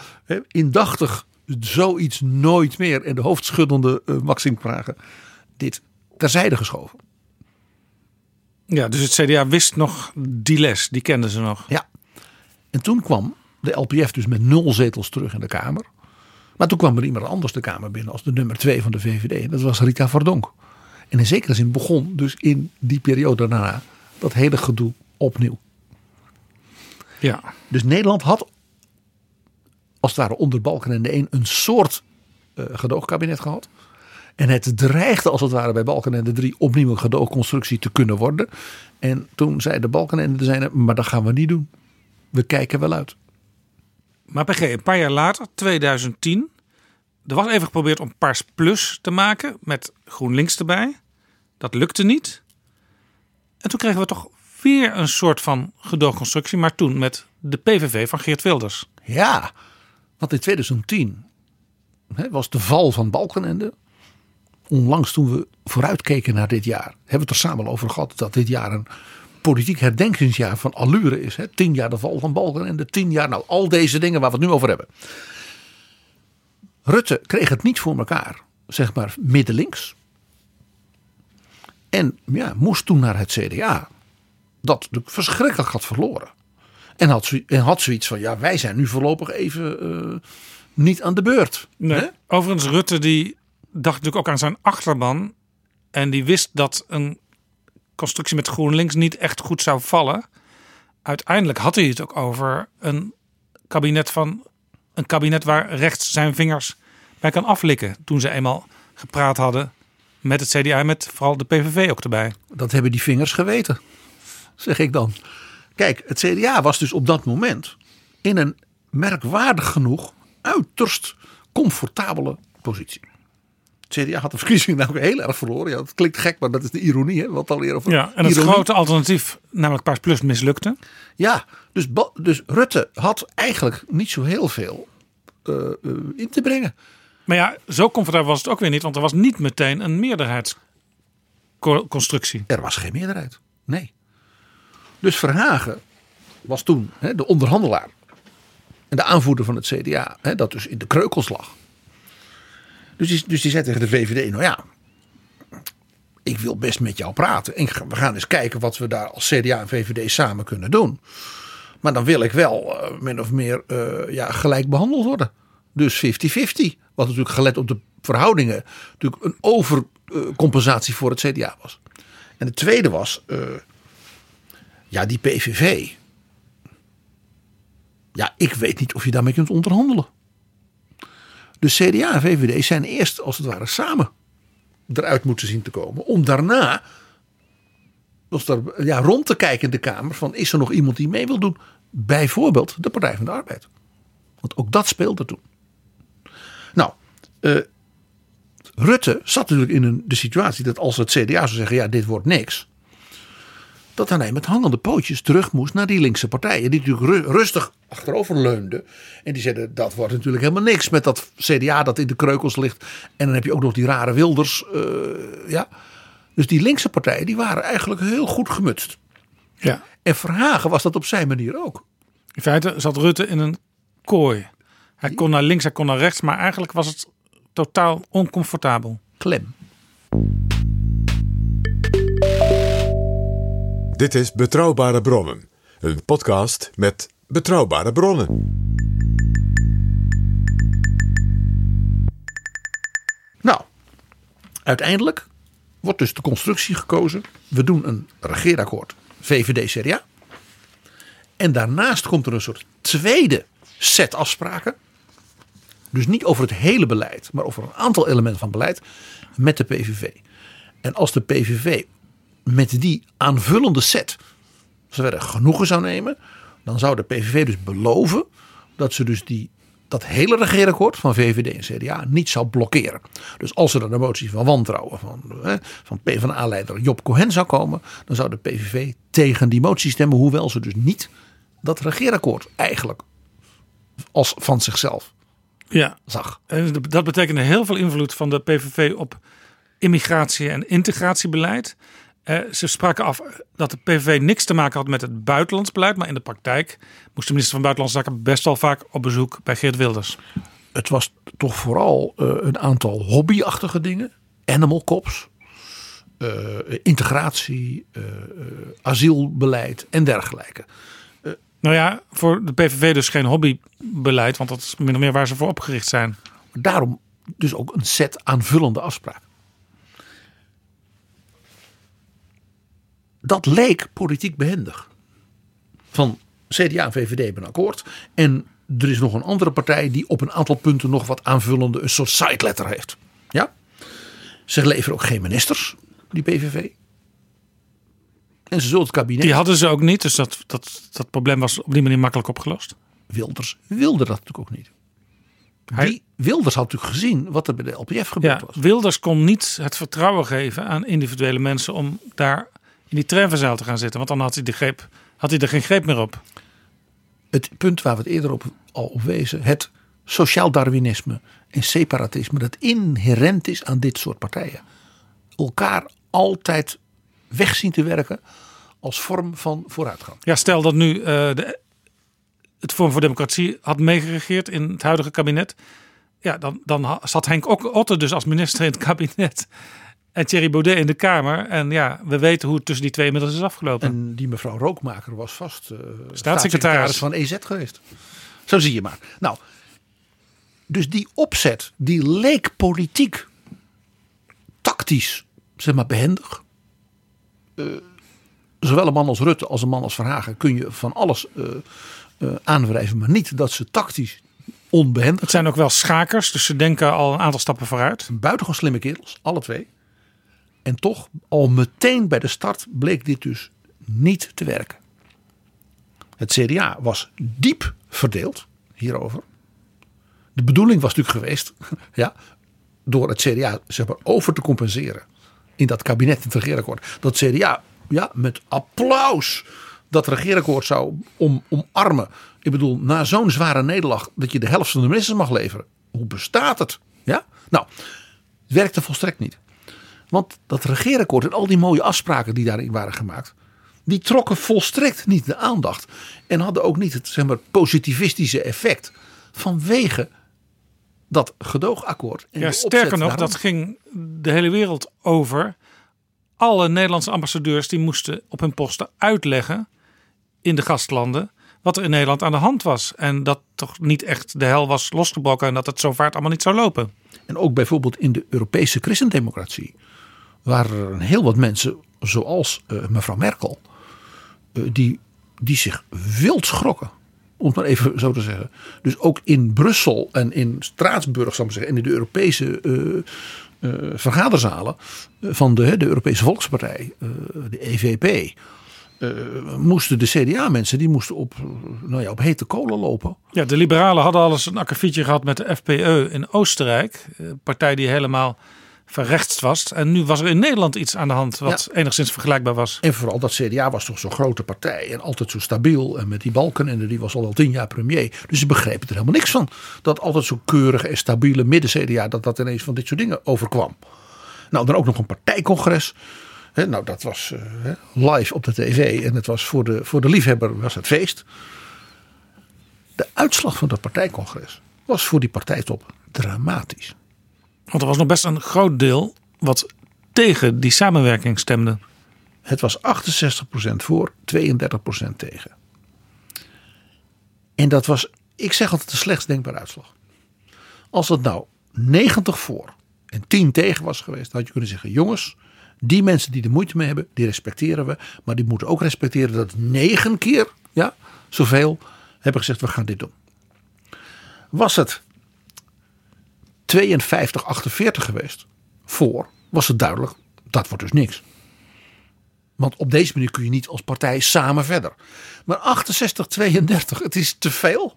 S3: indachtig zoiets nooit meer. En de hoofdschuddende uh, Maxime Pragen dit terzijde geschoven.
S1: Ja, dus het CDA wist nog die les, die kenden ze nog.
S3: Ja. En toen kwam de LPF dus met nul zetels terug in de Kamer. Maar toen kwam er iemand anders de Kamer binnen als de nummer twee van de VVD. En dat was Rita Verdonk. En in zekere zin begon dus in die periode daarna dat hele gedoe opnieuw.
S1: Ja.
S3: Dus Nederland had als het ware onder Balkenende 1 een soort uh, gedoogkabinet gehad. En het dreigde als het ware bij Balkenende 3 opnieuw een gedoogconstructie te kunnen worden. En toen zei de Balkenende zijn maar dat gaan we niet doen. We kijken wel uit.
S1: Maar PG, een paar jaar later, 2010, er was even geprobeerd om Pars Plus te maken met GroenLinks erbij. Dat lukte niet. En toen kregen we toch weer een soort van gedoogconstructie, maar toen met de PVV van Geert Wilders.
S3: Ja, want in 2010 hè, was de val van Balkenende. Onlangs toen we vooruitkeken naar dit jaar, hebben we het er samen over gehad dat dit jaar een politiek herdenkingsjaar van allure is. Hè? Tien jaar de val van Balkenende, tien jaar, nou al deze dingen waar we het nu over hebben. Rutte kreeg het niet voor elkaar, zeg maar middenlinks. En ja, moest toen naar het CDA. Dat verschrikkelijk had verloren. En had, en had zoiets van, ja, wij zijn nu voorlopig even eh, niet aan de beurt.
S1: Nee.
S3: Hè?
S1: Overigens, Rutte die dacht natuurlijk ook aan zijn achterban. En die wist dat een constructie met GroenLinks niet echt goed zou vallen. Uiteindelijk had hij het ook over een kabinet van een kabinet waar rechts zijn vingers bij kan aflikken. Toen ze eenmaal gepraat hadden met het CDA met vooral de PVV ook erbij.
S3: Dat hebben die vingers geweten, zeg ik dan. Kijk, het CDA was dus op dat moment in een merkwaardig genoeg uiterst comfortabele positie. CDA had de verkiezingen nou ook heel erg verloren. Ja, dat klinkt gek, maar dat is de ironie. Hè? Wat alweer over
S1: Ja, en het
S3: ironie.
S1: grote alternatief, namelijk Paars Plus, mislukte.
S3: Ja, dus, dus Rutte had eigenlijk niet zo heel veel eh, eh, in te brengen.
S1: Maar ja, zo comfortabel was het ook weer niet, want er was niet meteen een meerderheidsconstructie.
S3: Er was geen meerderheid. Nee. Dus Verhagen was toen hè, de onderhandelaar. En de aanvoerder van het CDA. Hè, dat dus in de kreukels lag. Dus die, dus die zei tegen de VVD. Nou ja. Ik wil best met jou praten. En we gaan eens kijken wat we daar als CDA en VVD samen kunnen doen. Maar dan wil ik wel eh, min of meer eh, ja, gelijk behandeld worden. Dus 50-50. Wat natuurlijk gelet op de verhoudingen. Natuurlijk een overcompensatie voor het CDA was. En de tweede was, eh, ja, die PVV. Ja, ik weet niet of je daarmee kunt onderhandelen. Dus CDA en VVD zijn eerst als het ware samen eruit moeten zien te komen. Om daarna als er, ja, rond te kijken in de Kamer van is er nog iemand die mee wil doen. Bijvoorbeeld de Partij van de Arbeid. Want ook dat speelde toen. Nou, eh, Rutte zat natuurlijk in een, de situatie dat als het CDA zou zeggen: ja, dit wordt niks. Dat hij met hangende pootjes terug moest naar die linkse partijen. Die natuurlijk ru- rustig achterover leunden. En die zeiden: dat wordt natuurlijk helemaal niks met dat CDA dat in de kreukels ligt. En dan heb je ook nog die rare Wilders. eh, ja. Dus die linkse partijen die waren eigenlijk heel goed gemutst.
S1: Ja.
S3: En Verhagen was dat op zijn manier ook.
S1: In feite zat Rutte in een kooi. Hij kon naar links, hij kon naar rechts, maar eigenlijk was het totaal oncomfortabel.
S3: Klem.
S2: Dit is Betrouwbare Bronnen, een podcast met betrouwbare bronnen.
S3: Nou, uiteindelijk wordt dus de constructie gekozen. We doen een regeerakkoord VVD-CDA. En daarnaast komt er een soort tweede set afspraken. Dus niet over het hele beleid, maar over een aantal elementen van beleid met de PVV. En als de PVV met die aanvullende set zover genoegen zou nemen, dan zou de PVV dus beloven dat ze dus die, dat hele regeerakkoord van VVD en CDA niet zou blokkeren. Dus als er een motie van wantrouwen van, hè, van PvdA-leider Job Cohen zou komen, dan zou de PVV tegen die motie stemmen, hoewel ze dus niet dat regeerakkoord eigenlijk als van zichzelf
S1: Ja,
S3: zag.
S1: en dat betekende heel veel invloed van de PVV op immigratie- en integratiebeleid. Eh, ze spraken af dat de PVV niks te maken had met het buitenlands beleid, maar in de praktijk moest de minister van Buitenlandse Zaken best wel vaak op bezoek bij Geert Wilders.
S3: Het was toch vooral eh, een aantal hobbyachtige dingen. Animal cops, eh, integratie, asielbeleid en dergelijke.
S1: Nou ja, voor de PVV dus geen hobbybeleid, want dat is min of meer waar ze voor opgericht zijn.
S3: Daarom dus ook een set aanvullende afspraken. Dat leek politiek behendig. Van CDA en VVD hebben een akkoord. En er is nog een andere partij die op een aantal punten nog wat aanvullende, een soort side letter heeft. Ja? Ze leveren ook geen ministers, die PVV. En ze zullen het kabinet.
S1: Die hadden ze ook niet, dus dat, dat, dat probleem was op die manier makkelijk opgelost.
S3: Wilders wilde dat natuurlijk ook niet.
S1: Hij-
S3: Die Wilders had natuurlijk gezien wat er bij de LPF gebeurd
S1: Ja,
S3: was.
S1: Wilders kon niet het vertrouwen geven aan individuele mensen om daar in die treinverzaal te gaan zitten. Want dan had hij, de greep, had hij er geen greep meer op.
S3: het punt waar we het eerder op, al op wezen, het sociaal darwinisme en separatisme, dat inherent is aan dit soort partijen. Elkaar altijd weg zien te werken als vorm van vooruitgang.
S1: Ja, stel dat nu eh, de, het Vorm voor Democratie had meegeregeerd in het huidige kabinet. Ja, dan, dan zat Henk Ook- Otte dus als minister in het kabinet. En Thierry Baudet in de Kamer. En ja, we weten hoe het tussen die twee inmiddels is afgelopen.
S3: En die mevrouw Rookmaker was vast uh,
S1: staatssecretaris
S3: van EZ geweest. Zo zie je maar. Nou, dus die opzet, die leek politiek, tactisch, zeg maar behendig. Uh, zowel een man als Rutte als een man als Verhagen kun je van alles uh, uh, aanwrijven, maar niet dat ze tactisch onbehendig
S1: Het zijn ook wel schakers, dus ze denken al een aantal stappen vooruit.
S3: Buitengewoon slimme kerels, alle twee. En toch, al meteen bij de start bleek dit dus niet te werken. Het CDA was diep verdeeld hierover. De bedoeling was natuurlijk geweest, ja, door het CDA zeg over te compenseren in dat kabinet in het regeerakkoord. Dat CDA ja, met applaus dat regeerakkoord zou om, omarmen. Ik bedoel, na zo'n zware nederlaag dat je de helft van de ministers mag leveren. Hoe bestaat het? Ja? Nou, het werkte volstrekt niet. Want dat regeerakkoord en al die mooie afspraken die daarin waren gemaakt. Die trokken volstrekt niet de aandacht. En hadden ook niet het zeg maar, positivistische effect. Vanwege dat gedoogakkoord. En
S1: ja, sterker nog, dat ging de hele wereld over. Alle Nederlandse ambassadeurs die moesten op hun posten uitleggen in de gastlanden wat er in Nederland aan de hand was. En dat toch niet echt de hel was losgebroken en dat het zo vaart allemaal niet zou lopen.
S3: En ook bijvoorbeeld in de Europese christendemocratie waren er heel wat mensen, zoals uh, mevrouw Merkel, uh, die, die zich wild schrokken. Om het maar even zo te zeggen. Dus ook in Brussel en in Straatsburg, zal ik zeggen, en in de Europese uh, vergaderzalen van de, de Europese Volkspartij, de EVP. moesten de CDA-mensen die moesten op, nou ja, op hete kolen lopen.
S1: Ja, de liberalen hadden alles een akkefietje gehad met de FPE in Oostenrijk. Een partij die helemaal verrechts was. En nu was er in Nederland iets aan de hand wat enigszins vergelijkbaar was.
S3: En vooral dat CDA was toch zo'n grote partij en altijd zo stabiel. En met die balken en die was al wel tien jaar premier. Dus ze begrepen er helemaal niks van. Dat altijd zo keurige en stabiele midden-CDA dat dat ineens van dit soort dingen overkwam. Nou, dan ook nog een partijcongres. He, nou, dat was uh, live op de tv en het was voor de, voor de liefhebber was het feest. De uitslag van dat partijcongres was voor die partijtop dramatisch.
S1: Want er was nog best een groot deel wat tegen die samenwerking stemde.
S3: Het was 68% voor, 32% tegen. En dat was, ik zeg altijd, de slechtst denkbare uitslag. Als het nou 90 voor en 10 tegen was geweest, had je kunnen zeggen: jongens, die mensen die er moeite mee hebben, die respecteren we. Maar die moeten ook respecteren dat negen keer, ja, zoveel, hebben gezegd: we gaan dit doen. Was het 52, 48 geweest voor, was het duidelijk, dat wordt dus niks. Want op deze manier kun je niet als partij samen verder. Maar 68, 32, het is te veel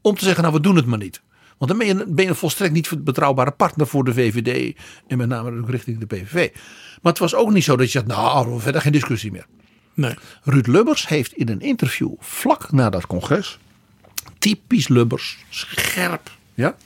S3: om te zeggen, nou we doen het maar niet. Want dan ben je, ben je een volstrekt niet betrouwbare partner voor de VVD en met name ook richting de PVV. Maar het was ook niet zo dat je zegt, nou verder geen discussie meer.
S1: Nee.
S3: Ruud Lubbers heeft in een interview vlak na dat congres, typisch Lubbers, scherp, ja,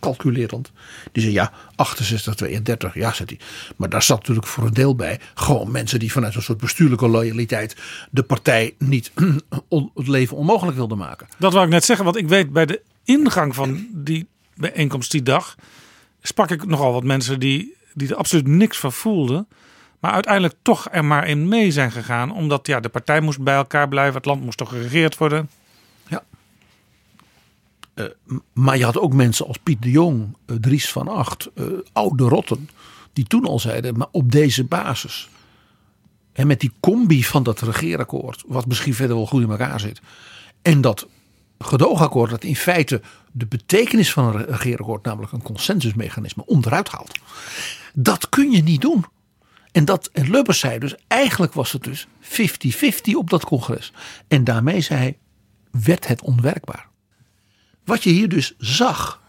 S3: calculerend. Die zei ja, 68, 32, ja, zegt hij. Maar daar zat natuurlijk voor een deel bij gewoon mensen die vanuit een soort bestuurlijke loyaliteit de partij niet het leven onmogelijk wilden maken.
S1: Dat wou ik net zeggen, want ik weet bij de ingang van die bijeenkomst die dag sprak ik nogal wat mensen die, die er absoluut niks van voelden. Maar uiteindelijk toch er maar in mee zijn gegaan. Omdat ja, de partij moest bij elkaar blijven. Het land moest toch geregeerd worden.
S3: Uh, maar je had ook mensen als Piet de Jong, uh, Dries van Acht, uh, oude rotten. Die toen al zeiden, maar op deze basis. En met die combi van dat regeerakkoord. Wat misschien verder wel goed in elkaar zit. En dat gedoogakkoord dat in feite de betekenis van een regeerakkoord. Namelijk een consensusmechanisme onderuit haalt. Dat kun je niet doen. En, dat, en Lubbers zei dus, eigenlijk was het dus 50-50 op dat congres. En daarmee zei hij, werd het onwerkbaar. Wat je hier dus zag,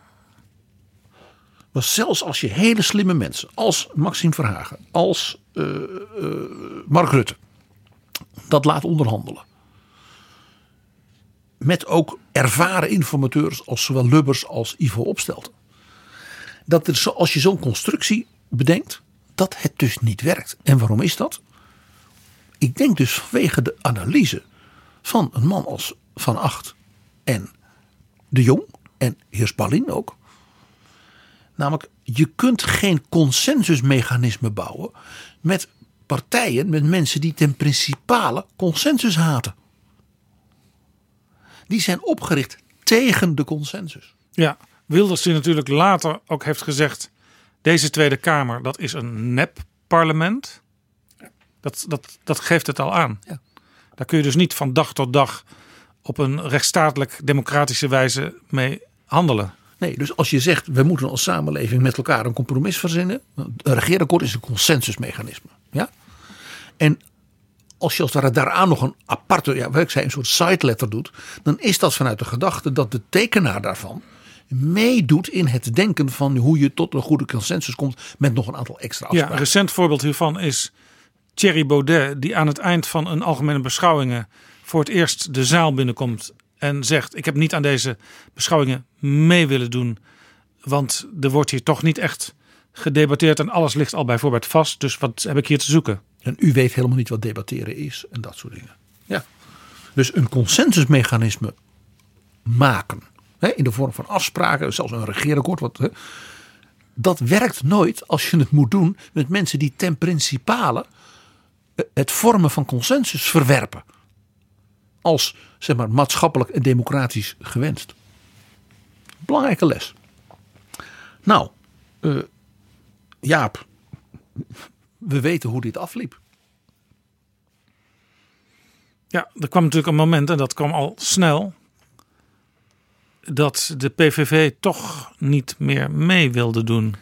S3: was zelfs als je hele slimme mensen, als Maxime Verhagen, als uh, uh, Mark Rutte, dat laat onderhandelen. Met ook ervaren informateurs als zowel Lubbers als Ivo Opstelten. Dat als je zo'n constructie bedenkt, dat het dus niet werkt. En waarom is dat? Ik denk dus vanwege de analyse van een man als Van Acht en de Jong en heer Spallin ook. Namelijk, je kunt geen consensusmechanisme bouwen met partijen, met mensen die ten principale consensus haten. Die zijn opgericht tegen de consensus.
S1: Ja, Wilders die natuurlijk later ook heeft gezegd... deze Tweede Kamer, dat is een nep-parlement. Dat, dat, dat geeft het al aan.
S3: Ja.
S1: Daar kun je dus niet van dag tot dag... op een rechtsstatelijk democratische wijze mee handelen.
S3: Nee, dus als je zegt we moeten als samenleving met elkaar een compromis verzinnen. Een regeerakkoord is een consensusmechanisme. Ja? En als je als het daaraan nog een aparte, ja, wat ik zei, een soort side letter doet. Dan is dat vanuit de gedachte dat de tekenaar daarvan meedoet in het denken van hoe je tot een goede consensus komt met nog een aantal extra
S1: Ja,
S3: afspraken.
S1: een recent voorbeeld hiervan is Thierry Baudet... die aan het eind van een algemene beschouwingen... voor het eerst de zaal binnenkomt en zegt... ik heb niet aan deze beschouwingen mee willen doen... want er wordt hier toch niet echt gedebatteerd... en alles ligt al bij voorbaat vast. Dus wat heb ik hier te zoeken?
S3: En u weet helemaal niet wat debatteren is en dat soort dingen. Ja. Dus een consensusmechanisme maken. Hè, in de vorm van afspraken, zelfs een regeerakkoord. Wat, hè, dat werkt nooit als je het moet doen met mensen die ten principale eh, het vormen van consensus verwerpen. Als zeg maar, maatschappelijk en democratisch gewenst. Belangrijke les. Nou, eh, Jaap, we weten hoe dit afliep.
S1: Ja, er kwam natuurlijk een moment, en dat kwam al snel... dat de PVV toch niet meer mee wilde doen.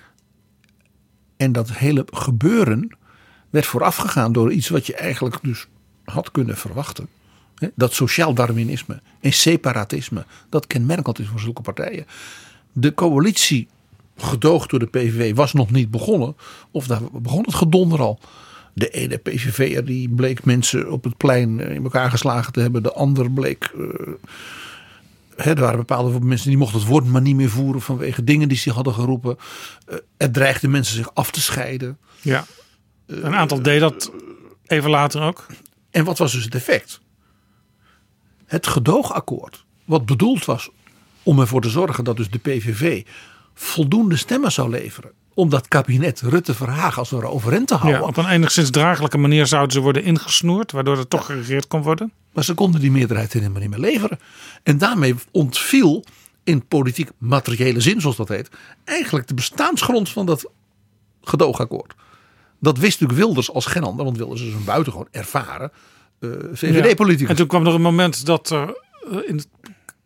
S3: En dat hele gebeuren werd voorafgegaan door iets wat je eigenlijk dus had kunnen verwachten. Dat sociaal darwinisme en separatisme, dat kenmerkend is voor zulke partijen. De coalitie, gedoogd door de PVV, was nog niet begonnen. Of daar begon het gedonder al. De ene PVV'er die bleek mensen op het plein eh, in elkaar geslagen te hebben. De ander bleek... eh, Hè, er waren bepaalde mensen die mochten het woord maar niet meer voeren vanwege dingen die ze hadden geroepen. Eh, het dreigde mensen zich af te scheiden.
S1: Ja. Een aantal deed dat even later ook.
S3: En wat was dus het effect? Het gedoogakkoord, wat bedoeld was om ervoor te zorgen dat dus de PVV voldoende stemmen zou leveren. Om dat kabinet Rutte Verhagen als het ware overeind te houden.
S1: Ja, op een enigszins draaglijke manier zouden ze worden ingesnoerd, waardoor er toch geregeerd kon worden.
S3: Maar ze konden die meerderheid helemaal niet meer leveren. En daarmee ontviel in politiek materiële zin, zoals dat heet, eigenlijk de bestaansgrond van dat gedoogakkoord. Dat wist natuurlijk Wilders als geen ander, want Wilders is een buitengewoon ervaren eh.
S1: En toen kwam er een moment dat er eh, in het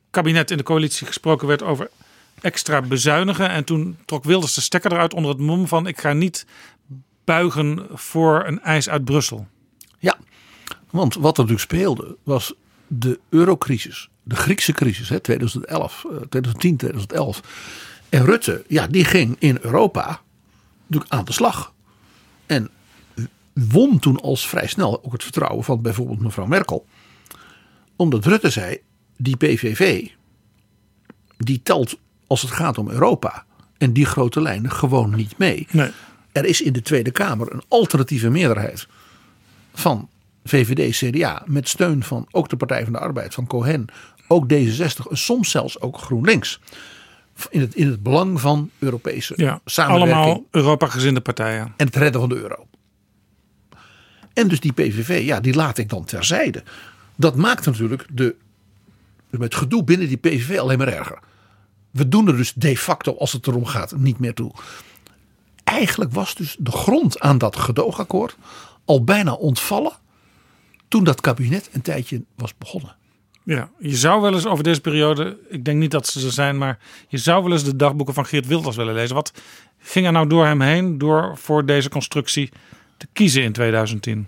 S1: kabinet, in de coalitie gesproken werd over extra bezuinigen. En toen trok Wilders de stekker eruit onder het mom van ik ga niet buigen voor een eis uit Brussel.
S3: Ja, want wat er natuurlijk speelde was de eurocrisis, de Griekse crisis, hè, 2011, eh, 2010, 2011. En Rutte, ja, die ging in Europa natuurlijk aan de slag. En won toen als vrij snel ook het vertrouwen van bijvoorbeeld mevrouw Merkel. Omdat Rutte zei, die PVV, die telt als het gaat om Europa en die grote lijnen gewoon niet mee.
S1: Nee.
S3: Er is in de Tweede Kamer een alternatieve meerderheid van VVD, CDA, met steun van ook de Partij van de Arbeid, van Cohen, ook D66 en soms zelfs ook GroenLinks. In het, in het belang van Europese
S1: Ja,
S3: samenwerking
S1: allemaal Europa-gezinde partijen.
S3: en het redden van de euro. En dus die PVV, ja, die laat ik dan terzijde. Dat maakt natuurlijk de, het gedoe binnen die PVV alleen maar erger. We doen er dus de facto, als het erom gaat, niet meer toe. Eigenlijk was dus de grond aan dat gedoogakkoord al bijna ontvallen toen dat kabinet een tijdje was begonnen.
S1: Ja, je zou wel eens over deze periode, ik denk niet dat ze er zijn, maar je zou wel eens de dagboeken van Geert Wilders willen lezen. Wat ging er nou door hem heen door voor deze constructie te kiezen in 2010?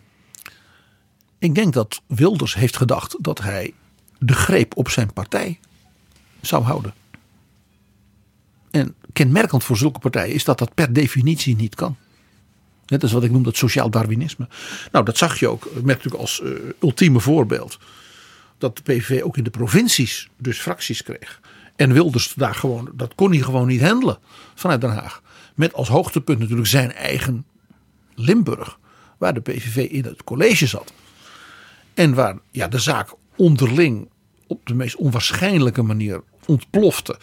S3: Ik denk dat Wilders heeft gedacht dat hij de greep op zijn partij zou houden. En kenmerkend voor zulke partijen is dat dat per definitie niet kan. Net als wat ik noem dat sociaal darwinisme. Nou, dat zag je ook met natuurlijk als eh, ultieme voorbeeld. Dat de PVV ook in de provincies dus fracties kreeg. En Wilders daar gewoon, dat kon hij gewoon niet handelen vanuit Den Haag. Met als hoogtepunt natuurlijk zijn eigen Limburg. Waar de PVV in het college zat. En waar ja, de zaak onderling op de meest onwaarschijnlijke manier ontplofte.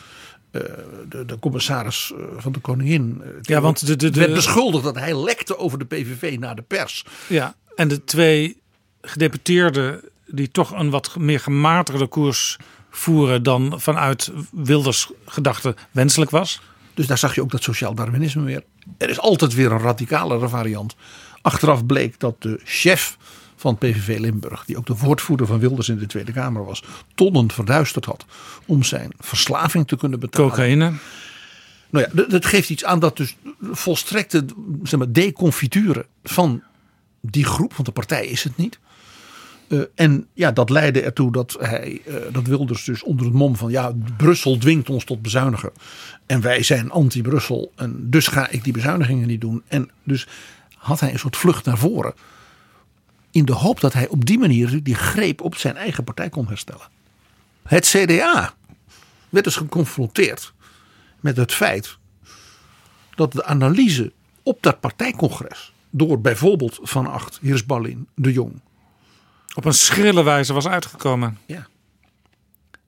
S3: eh, de, de commissaris eh, van de koningin. eh,
S1: Ja, want de- de- de-
S3: werd beschuldigd dat hij lekte over de PVV naar de pers.
S1: Ja, en de twee gedeputeerden die toch een wat meer gematigde koers voeren dan vanuit Wilders gedachte wenselijk was.
S3: Dus daar zag je ook dat sociaal darwinisme weer. Er is altijd weer een radicalere variant. Achteraf bleek dat de chef van PVV Limburg, die ook de woordvoerder van Wilders in de Tweede Kamer was, tonnen verduisterd had om zijn verslaving te kunnen betalen.
S1: Cocaïne.
S3: Nou ja, dat- geeft iets aan dat dus volstrekte zeg maar, deconfiture van die groep, want de partij is het niet. Eh, en ja, dat leidde ertoe dat hij, eh, dat Wilders dus onder het mom van ja, Brussel dwingt ons tot bezuinigen. En wij zijn anti-Brussel en dus ga ik die bezuinigingen niet doen. En dus had hij een soort vlucht naar voren. In de hoop dat hij op die manier die greep op zijn eigen partij kon herstellen. Het CDA werd dus geconfronteerd met het feit dat de analyse op dat partijcongres door bijvoorbeeld Van Acht, Heersballin, De Jong.
S1: Op een schrille wijze was uitgekomen.
S3: Ja.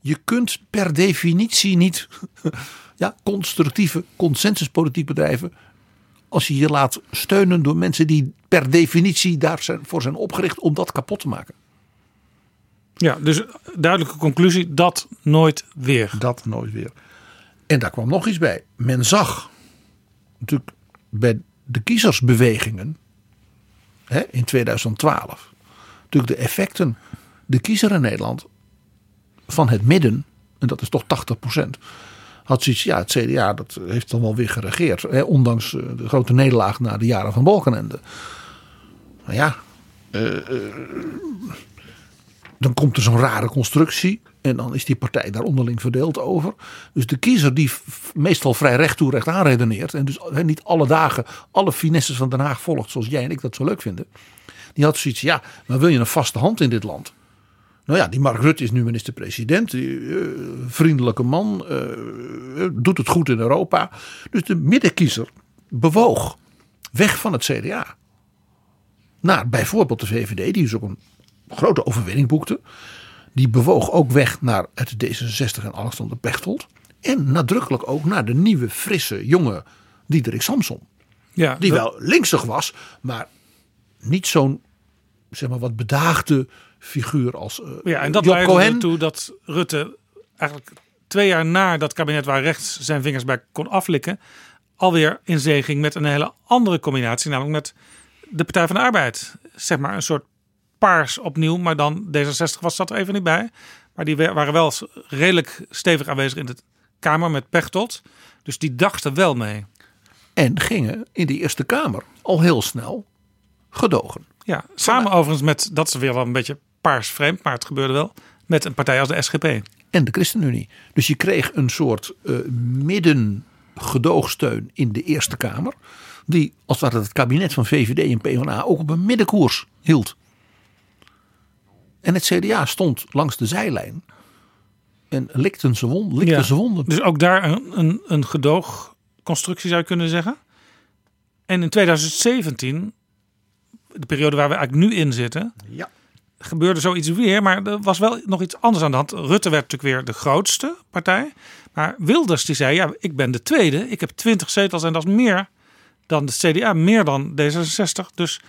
S3: Je kunt per definitie niet ja, constructieve consensuspolitiek bedrijven als je je laat steunen door mensen die per definitie daarvoor zijn opgericht om dat kapot te maken.
S1: Ja, dus duidelijke conclusie, dat nooit weer.
S3: Dat nooit weer. En daar kwam nog iets bij. Men zag natuurlijk bij de kiezersbewegingen hè, in 2012 natuurlijk de effecten. De kiezer in Nederland van het midden, en dat is toch 80%, had zoiets, ja, het CDA dat heeft dan wel weer geregeerd. Hè, ondanks eh, de grote nederlaag na de jaren van Balkenende. Maar ja, dan komt er zo'n rare constructie. En dan is die partij daar onderling verdeeld over. Dus de kiezer die meestal vrij recht toe recht aan redeneert. En dus niet alle dagen alle finesses van Den Haag volgt zoals jij en ik dat zo leuk vinden. Die had zoiets ja, maar wil je een vaste hand in dit land? Nou ja, die Mark Rutte is nu minister-president. eh, vriendelijke man. eh, eh, doet het goed in Europa. Dus de middenkiezer bewoog weg van het CDA. Naar bijvoorbeeld de VVD. Die dus ook een grote overwinning boekte. Die bewoog ook weg naar het D66 en Alexander Pechtold. En nadrukkelijk ook naar de nieuwe, frisse, jonge Diederik Samson.
S1: Ja,
S3: Die
S1: dat-
S3: wel linksig was, maar niet zo'n zeg maar wat bedaagde figuur als eh
S1: Ja, en dat
S3: Job
S1: leidde
S3: Cohen.
S1: ertoe dat Rutte eigenlijk twee jaar na dat kabinet waar rechts zijn vingers bij kon aflikken, alweer in zee ging met een hele andere combinatie, namelijk met de Partij van de Arbeid. Zeg maar een soort paars opnieuw, maar dan D66 was dat er even niet bij. Maar die wa- waren wel redelijk stevig aanwezig in de Kamer met Pechtold. Dus die dachten wel mee.
S3: En gingen in de Eerste Kamer al heel snel gedogen.
S1: Ja, samen overigens met, dat is weer wel een beetje paars vreemd, maar het gebeurde wel, met een partij als de SGP.
S3: En de ChristenUnie. Dus je kreeg een soort eh midden gedoogsteun in de Eerste Kamer. Die als het ware het kabinet van VVD en PvdA ook op een middenkoers hield. En het CDA stond langs de zijlijn. En likte zijn wond, likte
S1: Ja.
S3: zijn wonden.
S1: Dus ook daar een, een, een gedoogconstructie zou je kunnen zeggen. En in 2017, de periode waar we eigenlijk nu in zitten,
S3: Ja.
S1: gebeurde zoiets weer. Maar er was wel nog iets anders aan de hand. Rutte werd natuurlijk weer de grootste partij. Maar Wilders die zei, ja, ik ben de tweede. Ik heb 20 zetels en dat is meer dan de CDA, meer dan D66. Dus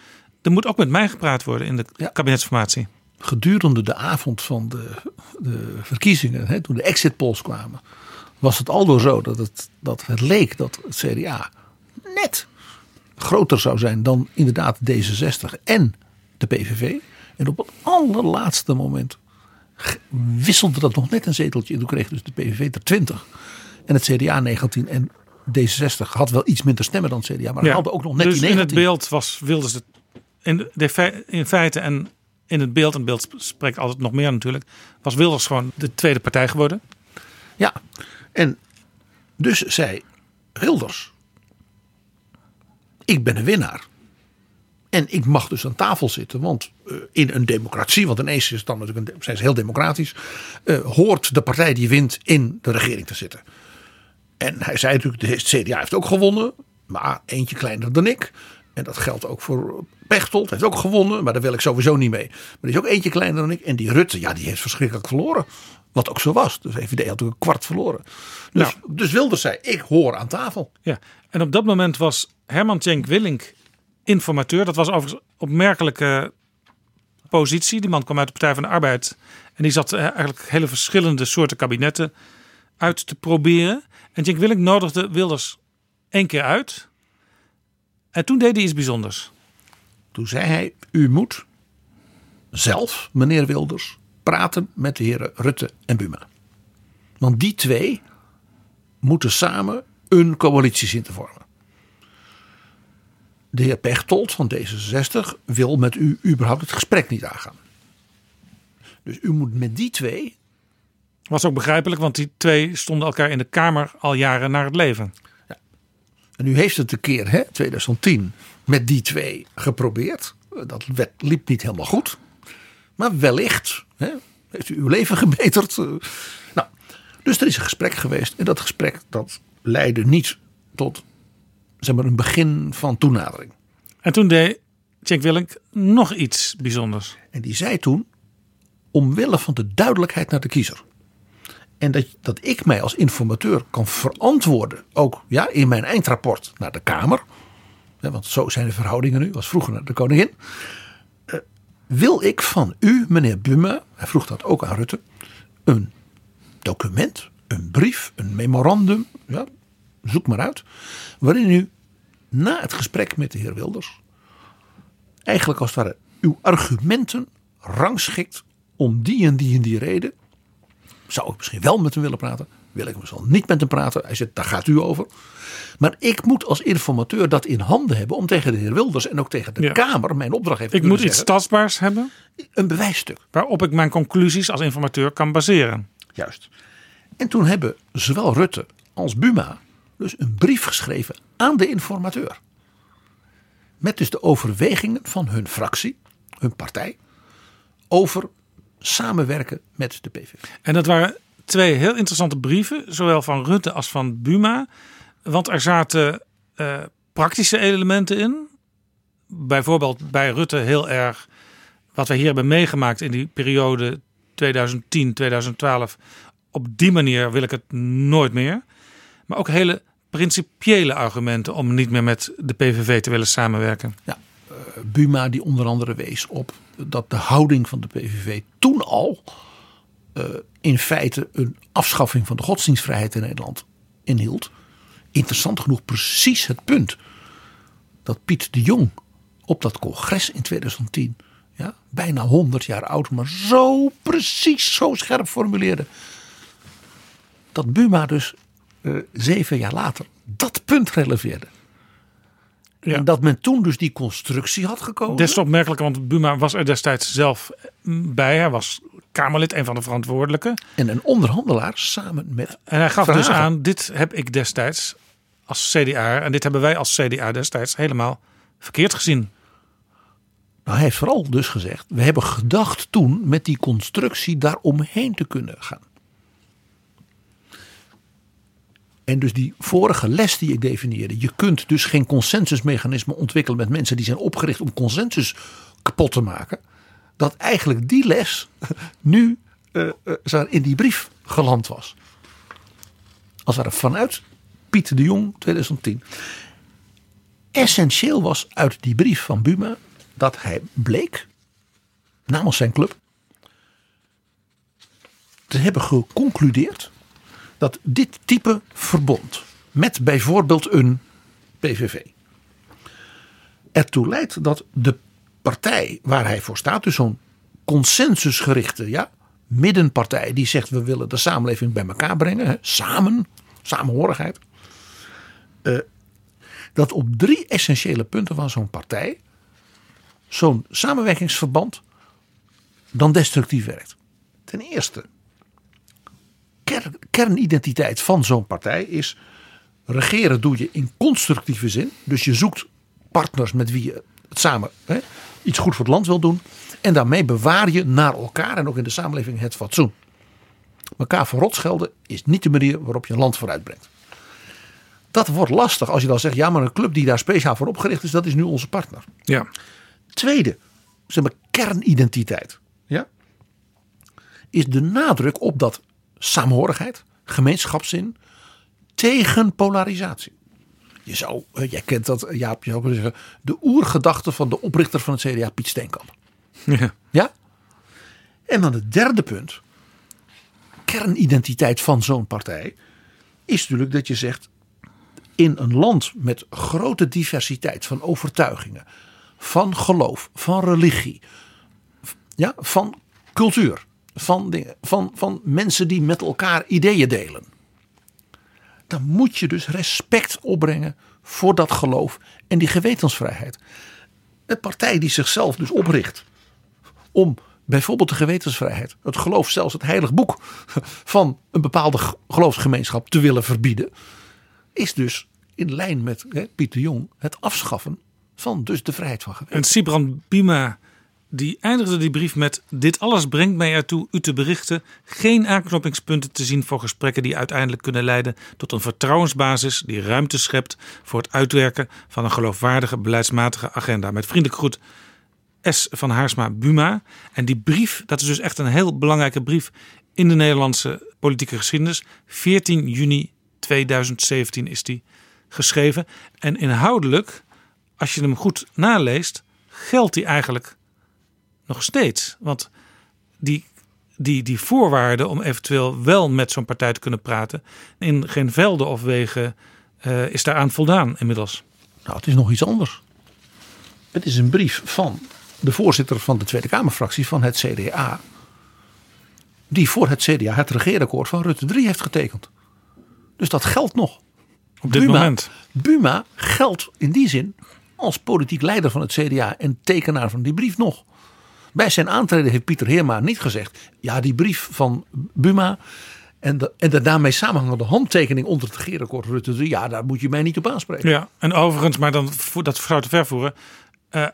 S1: er moet ook met mij gepraat worden in de
S3: Ja.
S1: kabinetsformatie.
S3: gedurende de avond van de, de verkiezingen, hè, toen de exit polls kwamen, was het aldoor zo dat het, dat het leek dat het CDA net groter zou zijn dan inderdaad D66 en de PVV. En op het allerlaatste moment wisselde dat nog net een zeteltje. En toen kreeg dus de PVV er 20 en het CDA 19 en D66 had wel iets minder stemmen dan het CDA, maar
S1: Ja.
S3: haalde ook nog net
S1: dus
S3: die
S1: in
S3: 19.
S1: het beeld was Wilders de, in, de, in feite en in het beeld, en het beeld spreekt altijd nog meer natuurlijk, was Wilders gewoon de tweede partij geworden.
S3: Ja, en dus zei Wilders: Ik ben een winnaar. En ik mag dus aan tafel zitten, want eh, in een democratie, want ineens is het dan natuurlijk een, zijn ze heel democratisch, eh, hoort de partij die wint in de regering te zitten. En hij zei natuurlijk, de CDA heeft ook gewonnen, maar eentje kleiner dan ik. En dat geldt ook voor Pechtold, heeft ook gewonnen, maar daar wil ik sowieso niet mee. Maar er is ook eentje kleiner dan ik. En die Rutte, ja, die heeft verschrikkelijk verloren. Wat ook zo was. De VVD had ook een kwart verloren. Dus, dus Wilders zei, ik hoor aan tafel.
S1: Ja, en op dat moment was Herman Tjenk Willink informateur. Dat was overigens opmerkelijke positie. Die man kwam uit de Partij van de Arbeid. En die zat eh, eigenlijk hele verschillende soorten kabinetten uit te proberen. En Tjenk Willink nodigde Wilders één keer uit. En toen deed hij iets bijzonders.
S3: Toen zei hij, u moet zelf, meneer Wilders, praten met de heren Rutte en Buma. Want die twee moeten samen een coalitie zien te vormen. De heer Pechtold van D66 wil met u überhaupt het gesprek niet aangaan. Dus u moet met die twee.
S1: Was ook begrijpelijk, want die twee stonden elkaar in de Kamer al jaren naar het leven.
S3: En u heeft het een keer, hè, 2010, met die twee geprobeerd. Dat liep niet helemaal goed. Maar wellicht hè, heeft u uw leven gebeterd. Nou, dus er is een gesprek geweest. En dat gesprek dat leidde niet tot zeg maar, een begin van toenadering.
S1: En toen deed Tjenk Willink nog iets bijzonders.
S3: En die zei toen, omwille van de duidelijkheid naar de kiezer. En dat, dat ik mij als informateur kan verantwoorden, ook ja, in mijn eindrapport naar de Kamer. hè, Want zo zijn de verhoudingen nu, was vroeger naar de koningin. eh, wil ik van u, meneer Buma, hij vroeg dat ook aan Rutte, een document, een brief, een memorandum, ja, zoek maar uit. Waarin u na het gesprek met de heer Wilders eigenlijk als het ware uw argumenten rangschikt om die en die en die reden. Zou ik misschien wel met hem willen praten? Wil ik misschien niet met hem praten? Hij zegt, daar gaat u over. Maar ik moet als informateur dat in handen hebben om tegen de heer Wilders en ook tegen de
S1: Ja.
S3: Kamer mijn opdracht heeft
S1: Ik moet iets tastbaars hebben
S3: Een bewijsstuk.
S1: waarop ik mijn conclusies als informateur kan baseren.
S3: Juist. En toen hebben zowel Rutte als Buma dus een brief geschreven aan de informateur. Met dus de overwegingen van hun fractie, hun partij, over samenwerken met de PVV.
S1: En dat waren twee heel interessante brieven, zowel van Rutte als van Buma. Want er zaten eh, praktische elementen in. Bijvoorbeeld bij Rutte heel erg wat we hier hebben meegemaakt in die periode 2010, 2012. Op die manier wil ik het nooit meer. Maar ook hele principiële argumenten om niet meer met de PVV te willen samenwerken.
S3: Ja, eh, Buma die onder andere wees op dat de houding van de PVV toen al eh, in feite een afschaffing van de godsdienstvrijheid in Nederland inhield. Interessant genoeg precies het punt dat Piet de Jong op dat congres in 2010, ja, bijna 100 jaar oud, maar zo precies, zo scherp formuleerde. Dat Buma dus eh, zeven jaar later dat punt releveerde.
S1: Ja.
S3: En dat men toen dus die constructie had gekozen.
S1: Des te opmerkelijker, want Buma was er destijds zelf bij. Hij was Kamerlid, een van de verantwoordelijken.
S3: En een onderhandelaar samen met.
S1: En hij gaf
S3: Verhagen.
S1: dus aan, dit heb ik destijds als CDA en dit hebben wij als CDA destijds helemaal verkeerd gezien.
S3: Nou, hij heeft vooral dus gezegd. We hebben gedacht toen met die constructie daaromheen te kunnen gaan. En dus die vorige les die ik definieerde. Je kunt dus geen consensusmechanisme ontwikkelen met mensen die zijn opgericht om consensus kapot te maken. Dat eigenlijk die les nu zo in die brief geland was. Als ware vanuit Piet de Jong 2010. Essentieel was uit die brief van Buma dat hij bleek namens zijn club te hebben geconcludeerd dat dit type verbond met bijvoorbeeld een PVV ertoe leidt dat de partij waar hij voor staat, dus zo'n consensusgerichte ja, middenpartij die zegt we willen de samenleving bij elkaar brengen, samen, samenhorigheid, eh, dat op drie essentiële punten van zo'n partij zo'n samenwerkingsverband dan destructief werkt. Ten eerste, kern- kernidentiteit van zo'n partij is regeren doe je in constructieve zin. Dus je zoekt partners met wie je het samen hè, iets goed voor het land wil doen. En daarmee bewaar je naar elkaar en ook in de samenleving het fatsoen. Elkaar voor rot schelden is niet de manier waarop je een land vooruit brengt. Dat wordt lastig als je dan zegt, ja maar een club die daar speciaal voor opgericht is, dat is nu onze partner.
S1: Ja.
S3: Tweede, zeg maar kernidentiteit. Ja? is de nadruk op dat saamhorigheid, gemeenschapszin tegen polarisatie. Je zou, eh, jij kent dat, eh, Jaap, je zou kunnen zeggen, de oergedachte van de oprichter van het CDA, Piet Steenkamp.
S1: Ja.
S3: Ja? En dan het derde punt, kernidentiteit van zo'n partij, is natuurlijk dat je zegt, in een land met grote diversiteit van overtuigingen, van geloof, van religie, ja, van cultuur, van, van, van mensen die met elkaar ideeën delen. Dan moet je dus respect opbrengen voor dat geloof en die gewetensvrijheid. Een partij die zichzelf dus opricht om bijvoorbeeld de gewetensvrijheid, het geloof, zelfs het heilig boek van een bepaalde geloofsgemeenschap te willen verbieden, is dus in lijn met hè, Pieter Jong het afschaffen van dus de vrijheid van geweten.
S1: En Sibran Bima die eindigde die brief met: Dit alles brengt mij ertoe u te berichten geen aanknopingspunten te zien voor gesprekken die uiteindelijk kunnen leiden tot een vertrouwensbasis die ruimte schept voor het uitwerken van een geloofwaardige beleidsmatige agenda. Met vriendelijk groet S. van Haarsma Buma. En die brief, dat is dus echt een heel belangrijke brief in de Nederlandse politieke geschiedenis. 14 juni 2017 is die geschreven. En inhoudelijk, als je hem goed naleest, geldt die eigenlijk nog steeds. Want die, die, die voorwaarden om eventueel wel met zo'n partij te kunnen praten, in geen velden of wegen uh, is daaraan voldaan inmiddels.
S3: Nou, het is nog iets anders. Het is een brief van de voorzitter van de Tweede Kamerfractie van het CDA. Die voor het CDA het regeerakkoord van Rutte 3 heeft getekend. Dus dat geldt nog.
S1: Op dit
S3: Buma,
S1: moment.
S3: Buma geldt in die zin als politiek leider van het CDA en tekenaar van die brief nog. Bij zijn aantreden heeft Pieter Heerma niet gezegd: ja, die brief van Buma en de, en de daarmee samenhangende handtekening onder het regeerakkoord Rutte 3, ja, daar moet je mij niet op aanspreken.
S1: Ja, en overigens, maar dan dat zou te ver voeren. Eh,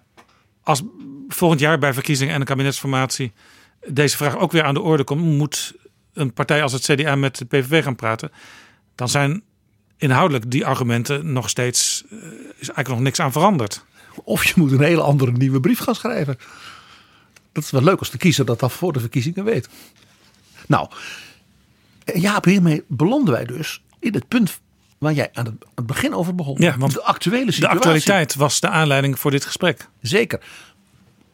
S1: als volgend jaar bij verkiezingen en een kabinetsformatie deze vraag ook weer aan de orde komt, moet een partij als het CDA met de PVV gaan praten, dan zijn inhoudelijk die argumenten nog steeds eh, is eigenlijk nog niks aan veranderd.
S3: Of je moet een hele andere nieuwe brief gaan schrijven. Dat is wel leuk als de kiezer dat al voor de verkiezingen weet. Nou, Jaap, hiermee belanden wij dus in het punt waar jij aan het, begin over begon.
S1: Ja, want
S3: de actuele
S1: De
S3: situatie.
S1: actualiteit was de aanleiding voor dit gesprek.
S3: Zeker.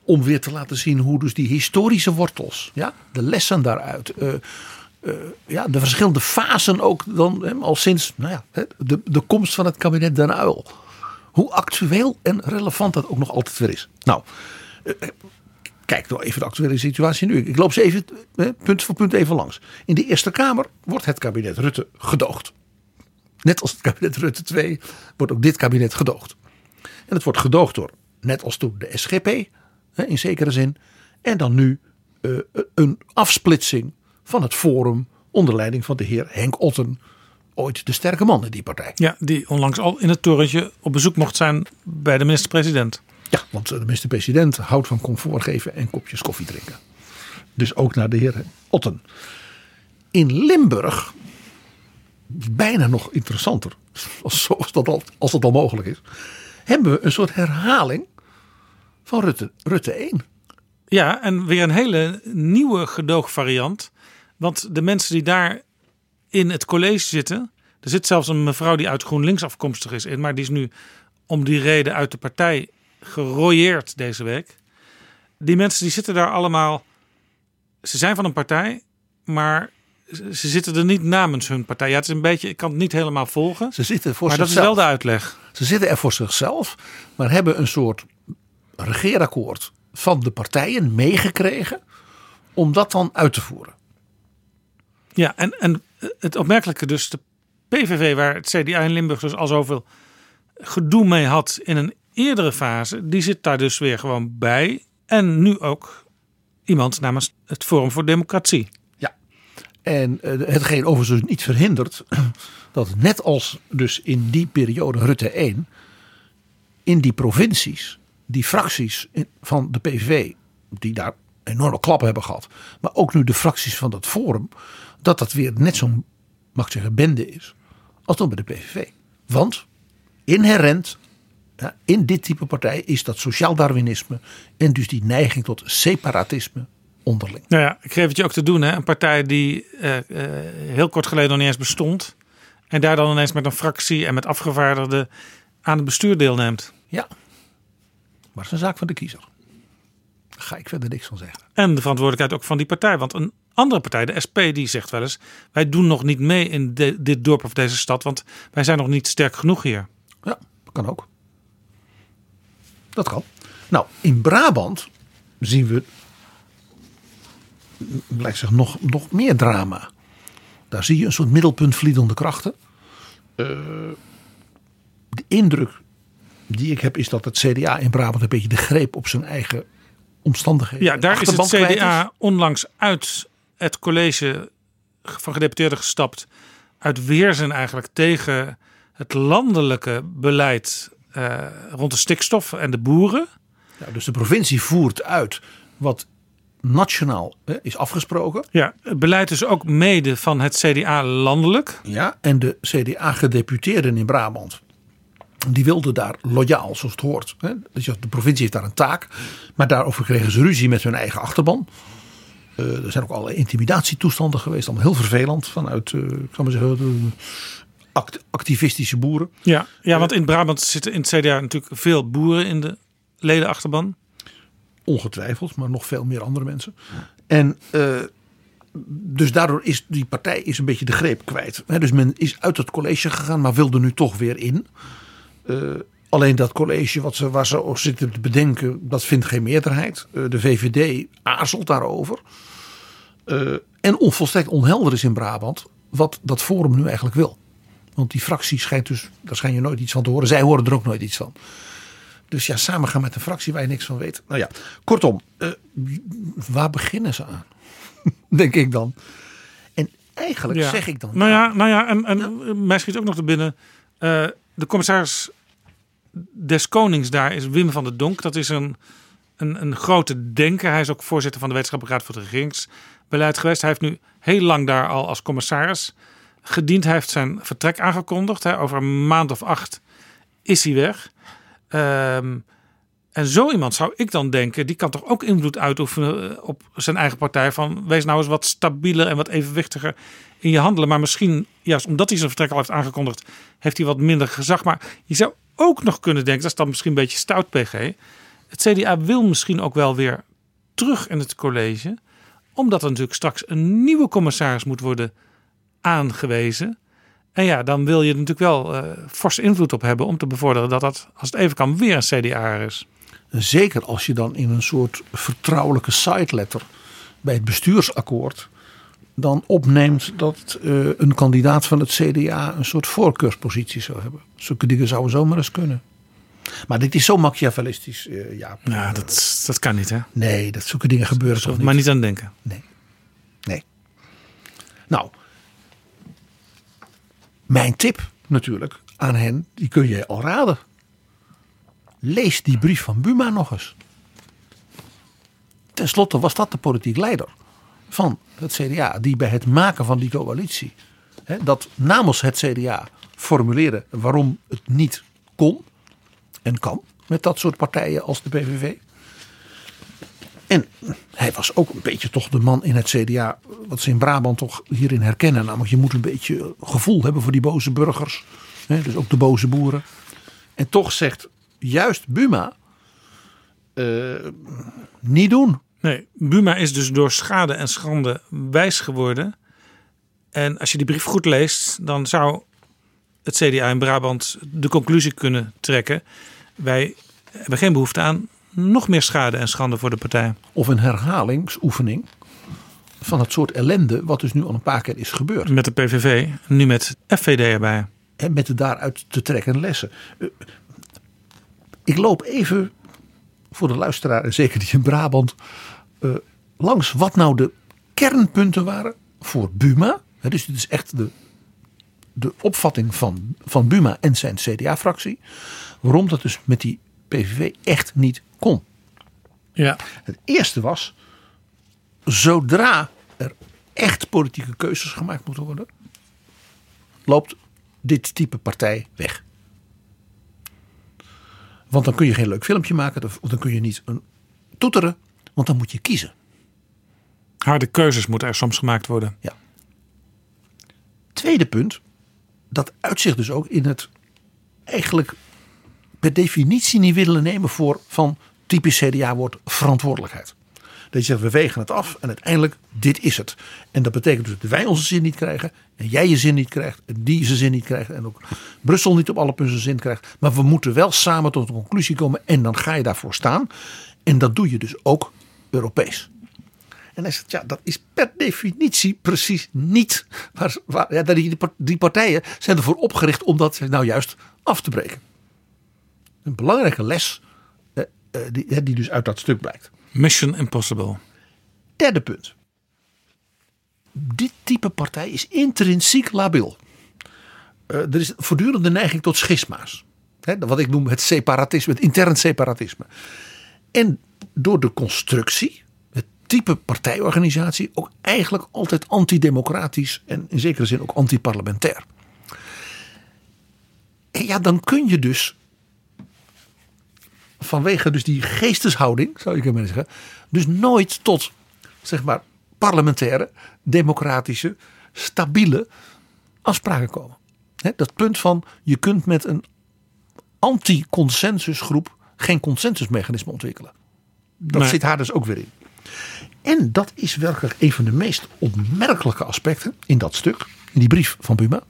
S3: Om weer te laten zien hoe dus die historische wortels, ja, de lessen daaruit, eh, eh, ja, de verschillende fasen ook dan, hè, al sinds nou ja, de, de komst van het kabinet Den Uil. Hoe actueel en relevant dat ook nog altijd weer is. Nou, eh, kijk nou even de actuele situatie nu. Ik loop ze even punt voor punt even langs. In de Eerste Kamer wordt het kabinet Rutte gedoogd. Net als het kabinet Rutte 2 wordt ook dit kabinet gedoogd. En het wordt gedoogd door, net als toen, de SGP, in zekere zin. En dan nu eh, een afsplitsing van het Forum onder leiding van de heer Henk Otten. Ooit de sterke man in die partij.
S1: Ja, die onlangs al in het torentje op bezoek mocht zijn bij de minister-president.
S3: Ja, want de minister-president houdt van comfort geven en kopjes koffie drinken. Dus ook naar de heer Otten. In Limburg, bijna nog interessanter, als, dat al, als dat al mogelijk is, hebben we een soort herhaling van Rutte, Rutte 1.
S1: Ja, en weer een hele nieuwe gedoogvariant. Want de mensen die daar in het college zitten. Er zit zelfs een mevrouw die uit GroenLinks afkomstig is in. Maar die is nu om die reden uit de partij gerooieerd deze week. Die mensen die zitten daar allemaal. Ze zijn van een partij, maar ze zitten er niet namens hun partij. Ja, het is een beetje, ik kan het niet helemaal volgen.
S3: Ze zitten voor
S1: Maar dat is
S3: zichzelf.
S1: wel de uitleg.
S3: Ze zitten er voor zichzelf, maar hebben een soort regeerakkoord van de partijen meegekregen om dat dan uit te voeren.
S1: Ja, en, en het opmerkelijke dus, de PVV, waar het CDA in Limburg dus al zoveel gedoe mee had in een eerdere fase, die zit daar dus weer gewoon bij. En nu ook iemand namens het Forum voor Democratie.
S3: Ja. En eh, hetgeen overigens dus niet verhindert dat net als dus in die periode Rutte 1, in die provincies, die fracties van de PVV, die daar enorme klappen hebben gehad, maar ook nu de fracties van dat Forum, dat dat weer net zo'n, mag zeggen, bende is als toen bij de PVV. Want inherent in dit type partij is dat sociaal darwinisme en dus die neiging tot separatisme onderling.
S1: Nou ja, ik geef het je ook te doen. Hè? Een partij die eh, eh, heel kort geleden nog niet eens bestond. En daar dan ineens met een fractie en met afgevaardigden aan het bestuur deelneemt.
S3: Ja, maar het is een zaak van de kiezer. Daar ga ik verder niks van zeggen.
S1: En de verantwoordelijkheid ook van die partij. Want een andere partij, de SP, die zegt wel eens... wij doen nog niet mee in de- dit dorp of deze stad... want wij zijn nog niet sterk genoeg hier.
S3: Ja, dat kan ook. Dat kan. Nou, in Brabant zien we lijkt zich nog, nog meer drama. Daar zie je een soort middelpuntvliedende krachten. Eh, de indruk die ik heb is dat het CDA in Brabant een beetje de greep op zijn eigen omstandigheden.
S1: Ja, daar is het CDA onlangs uit het college van gedeputeerden gestapt. Uit weerzin eigenlijk tegen het landelijke beleid eh, rond de stikstof en de boeren.
S3: Ja, dus de provincie voert uit wat nationaal hè, is afgesproken.
S1: Ja, het beleid is ook mede van het CDA landelijk.
S3: Ja, en de CDA-gedeputeerden in Brabant. Die wilden daar loyaal, zoals het hoort. Hè. Dus de provincie heeft daar een taak. Maar daarover kregen ze ruzie met hun eigen achterban. Eh, er zijn ook allerlei intimidatietoestanden geweest. Allemaal heel vervelend. Vanuit, eh, ik zal maar zeggen, de act- activistische boeren.
S1: Ja, ja, want in Brabant zitten in het CDA natuurlijk veel boeren in de ledenachterban.
S3: Ongetwijfeld, maar nog veel meer andere mensen. En eh, dus daardoor is die partij is een beetje de greep kwijt. Dus men is uit het college gegaan, maar wilde nu toch weer in. Eh, alleen dat college wat ze, waar ze over zitten te bedenken, dat vindt geen meerderheid. Eh, de VVD aarzelt daarover. Eh, en onvolstrekt onhelder is in Brabant wat dat forum nu eigenlijk wil. Want die fractie schijnt dus, daar schijn je nooit iets van te horen. Zij horen er ook nooit iets van. Dus ja, samen gaan met een fractie waar je niks van weet. Nou ja, kortom, eh, waar beginnen ze aan? Denk ik dan. En eigenlijk
S1: Ja.
S3: zeg ik dan.
S1: Nou ja, nou ja en, en mij schiet ook nog te binnen. eh, de commissaris des Konings daar is Wim van der Donk. Dat is een, een, een grote denker. Hij is ook voorzitter van de Wetenschappelijke Raad voor het Regeringsbeleid geweest. Hij heeft nu heel lang daar al als commissaris gediend. Heeft zijn vertrek aangekondigd. Hè. Over een maand of acht is hij weg. Ehm, en zo iemand zou ik dan denken, die kan toch ook invloed uitoefenen eh, op zijn eigen partij. Van wees nou eens wat stabieler en wat evenwichtiger in je handelen. Maar misschien, juist omdat hij zijn vertrek al heeft aangekondigd, heeft hij wat minder gezag. Maar je zou ook nog kunnen denken, dat is dan misschien een beetje stout, PG. Het CDA wil misschien ook wel weer terug in het college. Omdat er natuurlijk straks een nieuwe commissaris moet worden aangewezen. En ja, dan wil je er natuurlijk wel eh forse invloed op hebben om te bevorderen dat dat, als het even kan, weer een CDA is.
S3: Zeker als je dan in een soort vertrouwelijke sideletter bij het bestuursakkoord dan opneemt dat eh, een kandidaat van het CDA een soort voorkeurspositie zou hebben. Zulke dingen zouden zomaar eens kunnen. Maar dit is zo machiavellistisch, eh ja.
S1: Ja, dat, dat kan niet, hè?
S3: Nee, dat zulke dingen gebeuren toch niet.
S1: Maar niet aan denken.
S3: Nee. Nee. Nou, mijn tip natuurlijk aan hen, die kun je al raden. Lees die brief van Buma nog eens. Ten slotte was dat de politiek leider van het CDA, die bij het maken van die coalitie, hè, dat namens het CDA formuleerde waarom het niet kon en kan met dat soort partijen als de PVV. En hij was ook een beetje toch de man in het CDA, wat ze in Brabant toch hierin herkennen. Namelijk, je moet een beetje gevoel hebben voor die boze burgers. Hè, dus ook de boze boeren. En toch zegt juist Buma, eh, niet doen.
S1: Nee, Buma is dus door schade en schande wijs geworden. En als je die brief goed leest, dan zou het CDA in Brabant de conclusie kunnen trekken. Wij hebben geen behoefte aan nog meer schade en schande voor de partij.
S3: Of een herhalingsoefening van het soort ellende wat dus nu al een paar keer is gebeurd.
S1: Met de PVV, nu met FVD erbij.
S3: En met de daaruit te trekken lessen. Eh, Ik loop even voor de luisteraar, en zeker die in Brabant, eh, langs wat nou de kernpunten waren voor Buma. Dus dit is echt de, de opvatting van, van Buma en zijn CDA-fractie. Waarom dat dus met die PVV echt niet kon.
S1: Ja.
S3: Het eerste was, zodra er echt politieke keuzes gemaakt moeten worden, loopt dit type partij weg. Want dan kun je geen leuk filmpje maken, of dan kun je niet een toeteren, want dan moet je kiezen.
S1: Harde keuzes moeten er soms gemaakt worden.
S3: Tweede punt, dat uitzicht dus ook in het eigenlijk per definitie niet willen nemen voor van typisch CDA-woord verantwoordelijkheid. Dat je zegt, we wegen het af en uiteindelijk, dit is het. En dat betekent dus dat wij onze zin niet krijgen. En jij je zin niet krijgt. En die zijn zin niet krijgt. En ook Brussel niet op alle punten zijn zin krijgt. Maar we moeten wel samen tot een conclusie komen. En dan ga je daarvoor staan. En dat doe je dus ook Europees. En hij zegt, ja, dat is per definitie precies niet. Waar, ja, die, die partijen zijn ervoor opgericht om dat nou juist af te breken. Een belangrijke les die, die dus uit dat stuk blijkt.
S1: Mission Impossible.
S3: Derde punt. Dit type partij is intrinsiek labiel. Uh, er is voortdurende neiging tot schisma's. Wat ik noem het separatisme, het intern separatisme. En door de constructie, het type partijorganisatie, ook eigenlijk altijd antidemocratisch en in zekere zin ook antiparlementair. En ja, dan kun je dus vanwege dus die geesteshouding, zou je kunnen zeggen, dus nooit tot zeg maar parlementaire, democratische, stabiele afspraken komen. dat punt van je kunt met een anti-consensusgroep geen consensusmechanisme ontwikkelen. Dat
S1: Nee.
S3: zit haar dus ook weer in. En dat is werkelijk een van de meest opmerkelijke aspecten in dat stuk, in die brief van Buma.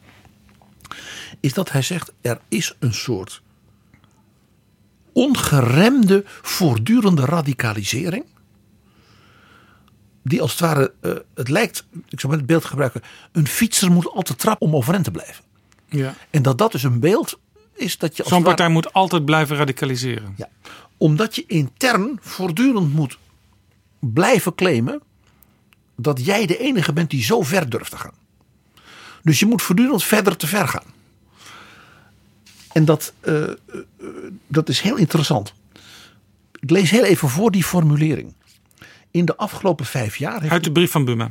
S3: Is dat hij zegt er is een soort ongeremde, voortdurende radicalisering. Die als het ware, eh, het lijkt, ik zal maar het beeld gebruiken, een fietser moet altijd trappen om overeind te blijven.
S1: Ja.
S3: En dat dat dus een beeld is dat je als
S1: Zo'n partij moet altijd blijven radicaliseren.
S3: ja, omdat je intern voortdurend moet blijven claimen dat jij de enige bent die zo ver durft te gaan. Dus je moet voortdurend verder te ver gaan. En dat, eh, eh, dat is heel interessant. Ik lees heel even voor die formulering. In de afgelopen vijf jaar heeft
S1: Uit de brief van Buma.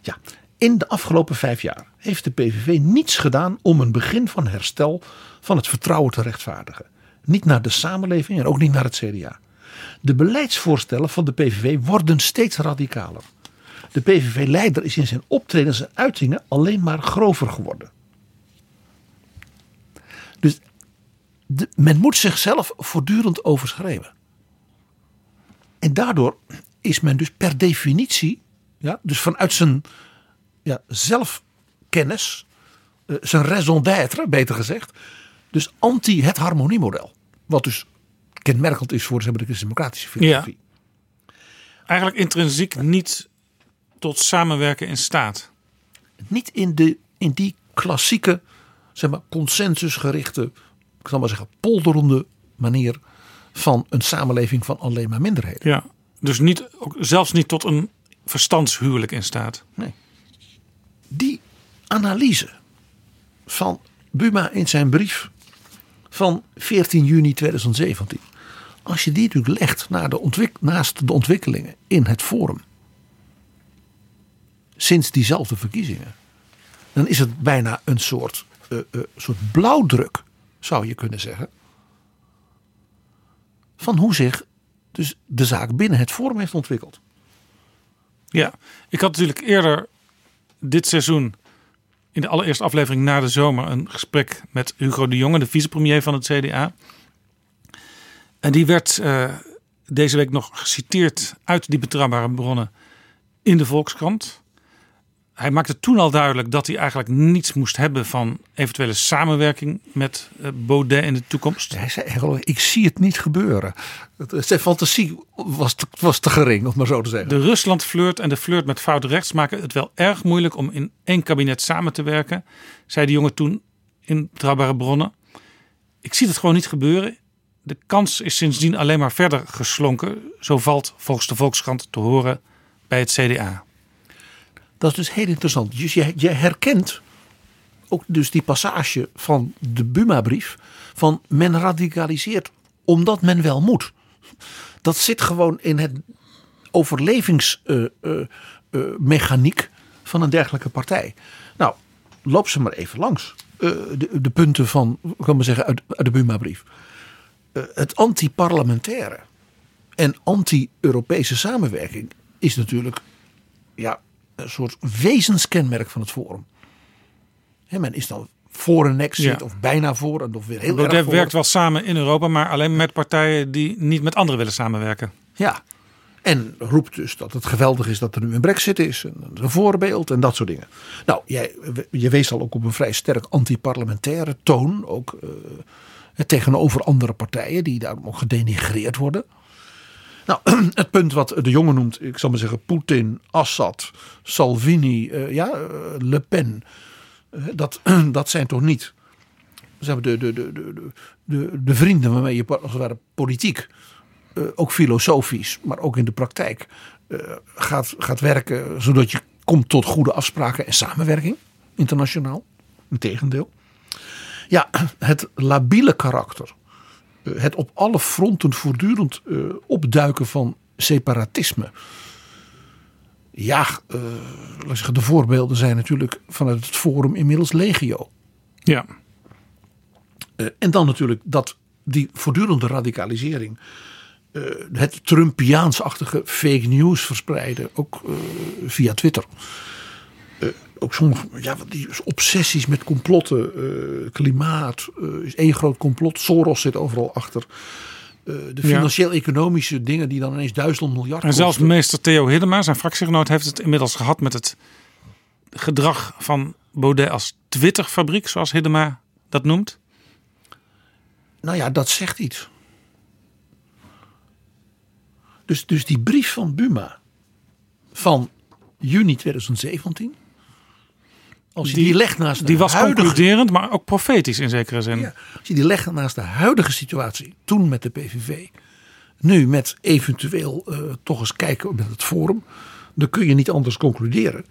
S3: ja, in de afgelopen vijf jaar heeft de PVV niets gedaan om een begin van herstel van het vertrouwen te rechtvaardigen. Niet naar de samenleving en ook niet naar het CDA. De beleidsvoorstellen van de PVV worden steeds radicaler. De PVV-leider is in zijn optredens en uitingen alleen maar grover geworden. De- men moet zichzelf voortdurend overschreeuwen. En daardoor is men dus per definitie, ja, dus vanuit zijn ja, zelfkennis, eh, zijn raison d'être, beter gezegd, dus anti het harmoniemodel. Wat dus kenmerkend is voor de christendemocratische filosofie.
S1: Eigenlijk intrinsiek niet tot samenwerken in staat.
S3: Niet in, de, in die klassieke, zeg maar, consensusgerichte, ik zal maar zeggen, polderende manier van een samenleving van alleen maar minderheden.
S1: Ja. Dus niet, ook zelfs niet tot een verstandshuwelijk in staat.
S3: die analyse van Buma in zijn brief van 14 juni 2017. Als je die natuurlijk legt naar de naast de ontwikkelingen in het Forum. Sinds diezelfde verkiezingen. Dan is het bijna een soort, eh, soort blauwdruk, zou je kunnen zeggen. Van hoe zich dus de zaak binnen het Forum heeft ontwikkeld.
S1: Ja, ik had natuurlijk eerder dit seizoen in de allereerste aflevering na de zomer een gesprek met Hugo de Jonge, de vicepremier van het CDA. En die werd eh, deze week nog geciteerd uit die betrouwbare bronnen in de Volkskrant. Hij maakte toen al duidelijk dat hij eigenlijk niets moest hebben van eventuele samenwerking met eh, Baudet in de toekomst.
S3: Hij zei eigenlijk, ik zie het niet gebeuren. Zijn fantasie was te, was te gering, om maar zo te zeggen.
S1: De Rusland-flirt en de flirt met fout rechts maken het wel erg moeilijk om in één kabinet samen te werken, zei de jongen toen in betrouwbare bronnen. Ik zie het gewoon niet gebeuren. De kans is sindsdien alleen maar verder geslonken. Zo valt volgens de Volkskrant te horen bij het CDA.
S3: Dat is dus heel interessant. Dus je, herkent ook dus die passage van de Buma-brief van men radicaliseert omdat men wel moet. Dat zit gewoon in het overlevingsmechaniek van een dergelijke partij. Nou, loop ze maar even langs. Eh, de, de punten van, kan maar zeggen, uit, uit de Buma-brief. Eh, het anti-parlementaire en anti-Europese samenwerking is natuurlijk ja, een soort wezenskenmerk van het Forum. Hè, men is dan voor een exit
S1: Ja.
S3: of bijna voor en of weer heel erg voor.
S1: werkt wel samen in Europa, maar alleen met partijen die niet met anderen willen samenwerken.
S3: Ja. En roept dus dat het geweldig is dat er nu een brexit is een voorbeeld en dat soort dingen. Nou, jij, je wees al ook op een vrij sterk antiparlementaire toon. Ook eh, tegenover andere partijen die daarom ook gedenigreerd worden. Nou, het punt wat de jongen noemt, ik zal maar zeggen, Poetin, Assad, Salvini, eh, ja, eh, Le Pen. eh, dat, dat zijn toch niet zeg de, de, de, de, de, de, de vrienden waarmee je als het ware politiek ook filosofisch, maar ook in de praktijk gaat, gaat werken, zodat je komt tot goede afspraken en samenwerking internationaal. Integendeel. Ja, het labiele karakter, het op alle fronten voortdurend eh, opduiken van separatisme. Ja, eh, zeggen, de voorbeelden zijn natuurlijk vanuit het Forum inmiddels legio.
S1: Ja,
S3: Eh, en dan natuurlijk dat die voortdurende radicalisering. eh, het Trumpiaansachtige fake news verspreiden. Ook eh, via Twitter. Ook sommige ja, die obsessies met complotten. eh, klimaat eh, is één groot complot. Soros zit overal achter. Eh, de financieel-economische dingen die dan ineens duizend miljard
S1: en zelfs
S3: kosten.
S1: meester Theo Hiddema, zijn fractiegenoot, heeft het inmiddels gehad met het gedrag van Baudet als Twitterfabriek, zoals Hiddema dat noemt.
S3: Nou ja, dat zegt iets. Dus, dus die brief van Buma van juni 2017. Als je die, legt naast de
S1: Die was
S3: huidige,
S1: concluderend, maar ook profetisch in zekere zin.
S3: Ja, als je die legt naast de huidige situatie, toen met de PVV, nu met eventueel eh, toch eens kijken met het Forum, dan kun je niet anders concluderen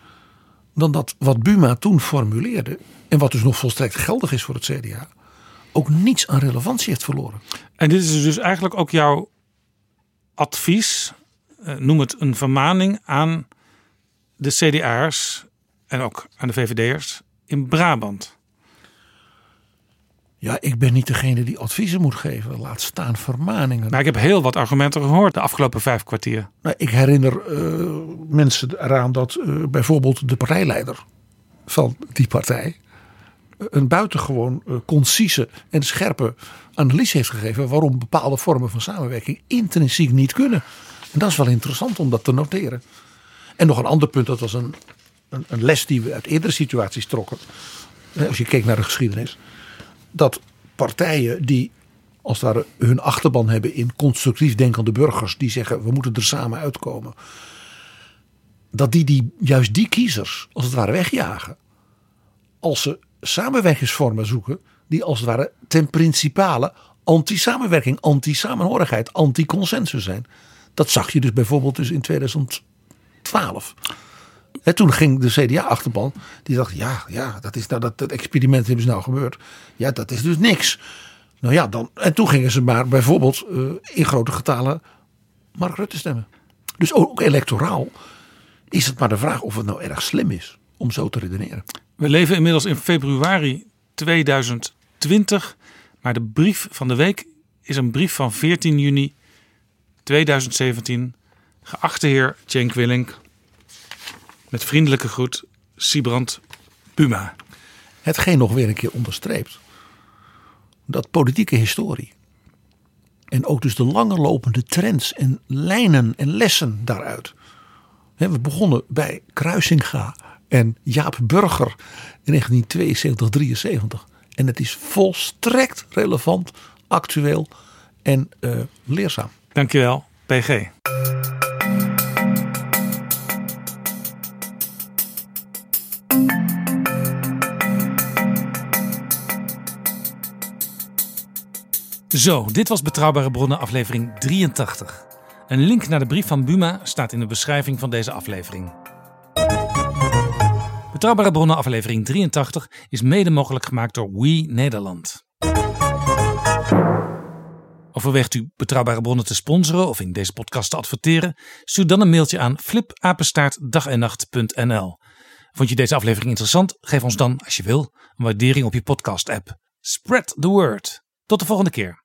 S3: dan dat wat Buma toen formuleerde en wat dus nog volstrekt geldig is voor het CDA, ook niets aan relevantie heeft verloren.
S1: En dit is dus eigenlijk ook jouw advies, eh, noem het een vermaning aan de CDA'ers en ook aan de VVD'ers in Brabant.
S3: Ja, ik ben niet degene die adviezen moet geven. Laat staan vermaningen.
S1: Maar ik heb heel wat argumenten gehoord de afgelopen vijf kwartier.
S3: Nou, ik herinner eh, mensen eraan dat eh, bijvoorbeeld de partijleider van die partij een buitengewoon eh, concieze en scherpe analyse heeft gegeven waarom bepaalde vormen van samenwerking intrinsiek niet kunnen. En dat is wel interessant om dat te noteren. En nog een ander punt, dat was een, een, les die we uit eerdere situaties trokken. Eh, Als je keek naar de geschiedenis. Dat partijen die als ware hun achterban hebben in constructief denkende burgers. Die zeggen we moeten er samen uitkomen. Dat die, die juist die kiezers als het ware wegjagen. Als ze samenwerkingsvormen zoeken die als het ware ten principale anti-samenwerking, anti-samenhorigheid, anti-consensus zijn. Dat zag je dus bijvoorbeeld dus in 2012. Hè, toen ging de CDA-achterban, die dacht, ja, ja dat, is nou, dat, dat experiment hebben nou gebeurd. Ja, dat is dus niks. Nou ja, dan, en toen gingen ze maar bijvoorbeeld eh, in grote getalen Mark Rutte stemmen. Dus ook, ook electoraal is het maar de vraag of het nou erg slim is om zo te redeneren.
S1: We leven inmiddels in februari 2020, maar de brief van de week is een brief van 14 juni 2017. Geachte heer Cenk Willink, met vriendelijke groet, Sibrand Puma.
S3: Hetgeen nog weer een keer onderstreept dat politieke historie en ook dus de lange lopende trends en lijnen en lessen daaruit. We begonnen bij Kruisinga en Jaap Burger in 1972, 73. En het is volstrekt relevant, actueel en eh, leerzaam.
S1: Dankjewel, PG. Zo, dit was Betrouwbare Bronnen aflevering 83. Een link naar de brief van Buma staat in de beschrijving van deze aflevering. Betrouwbare Bronnen aflevering 83 is mede mogelijk gemaakt door We Nederland. Overweegt u betrouwbare bronnen te sponsoren of in deze podcast te adverteren? Stuur dan een mailtje aan flipapenstaartdagennacht.nl. Vond je deze aflevering interessant? Geef ons dan, als je wil, een waardering op je podcast-app. Spread the word. Tot de volgende keer.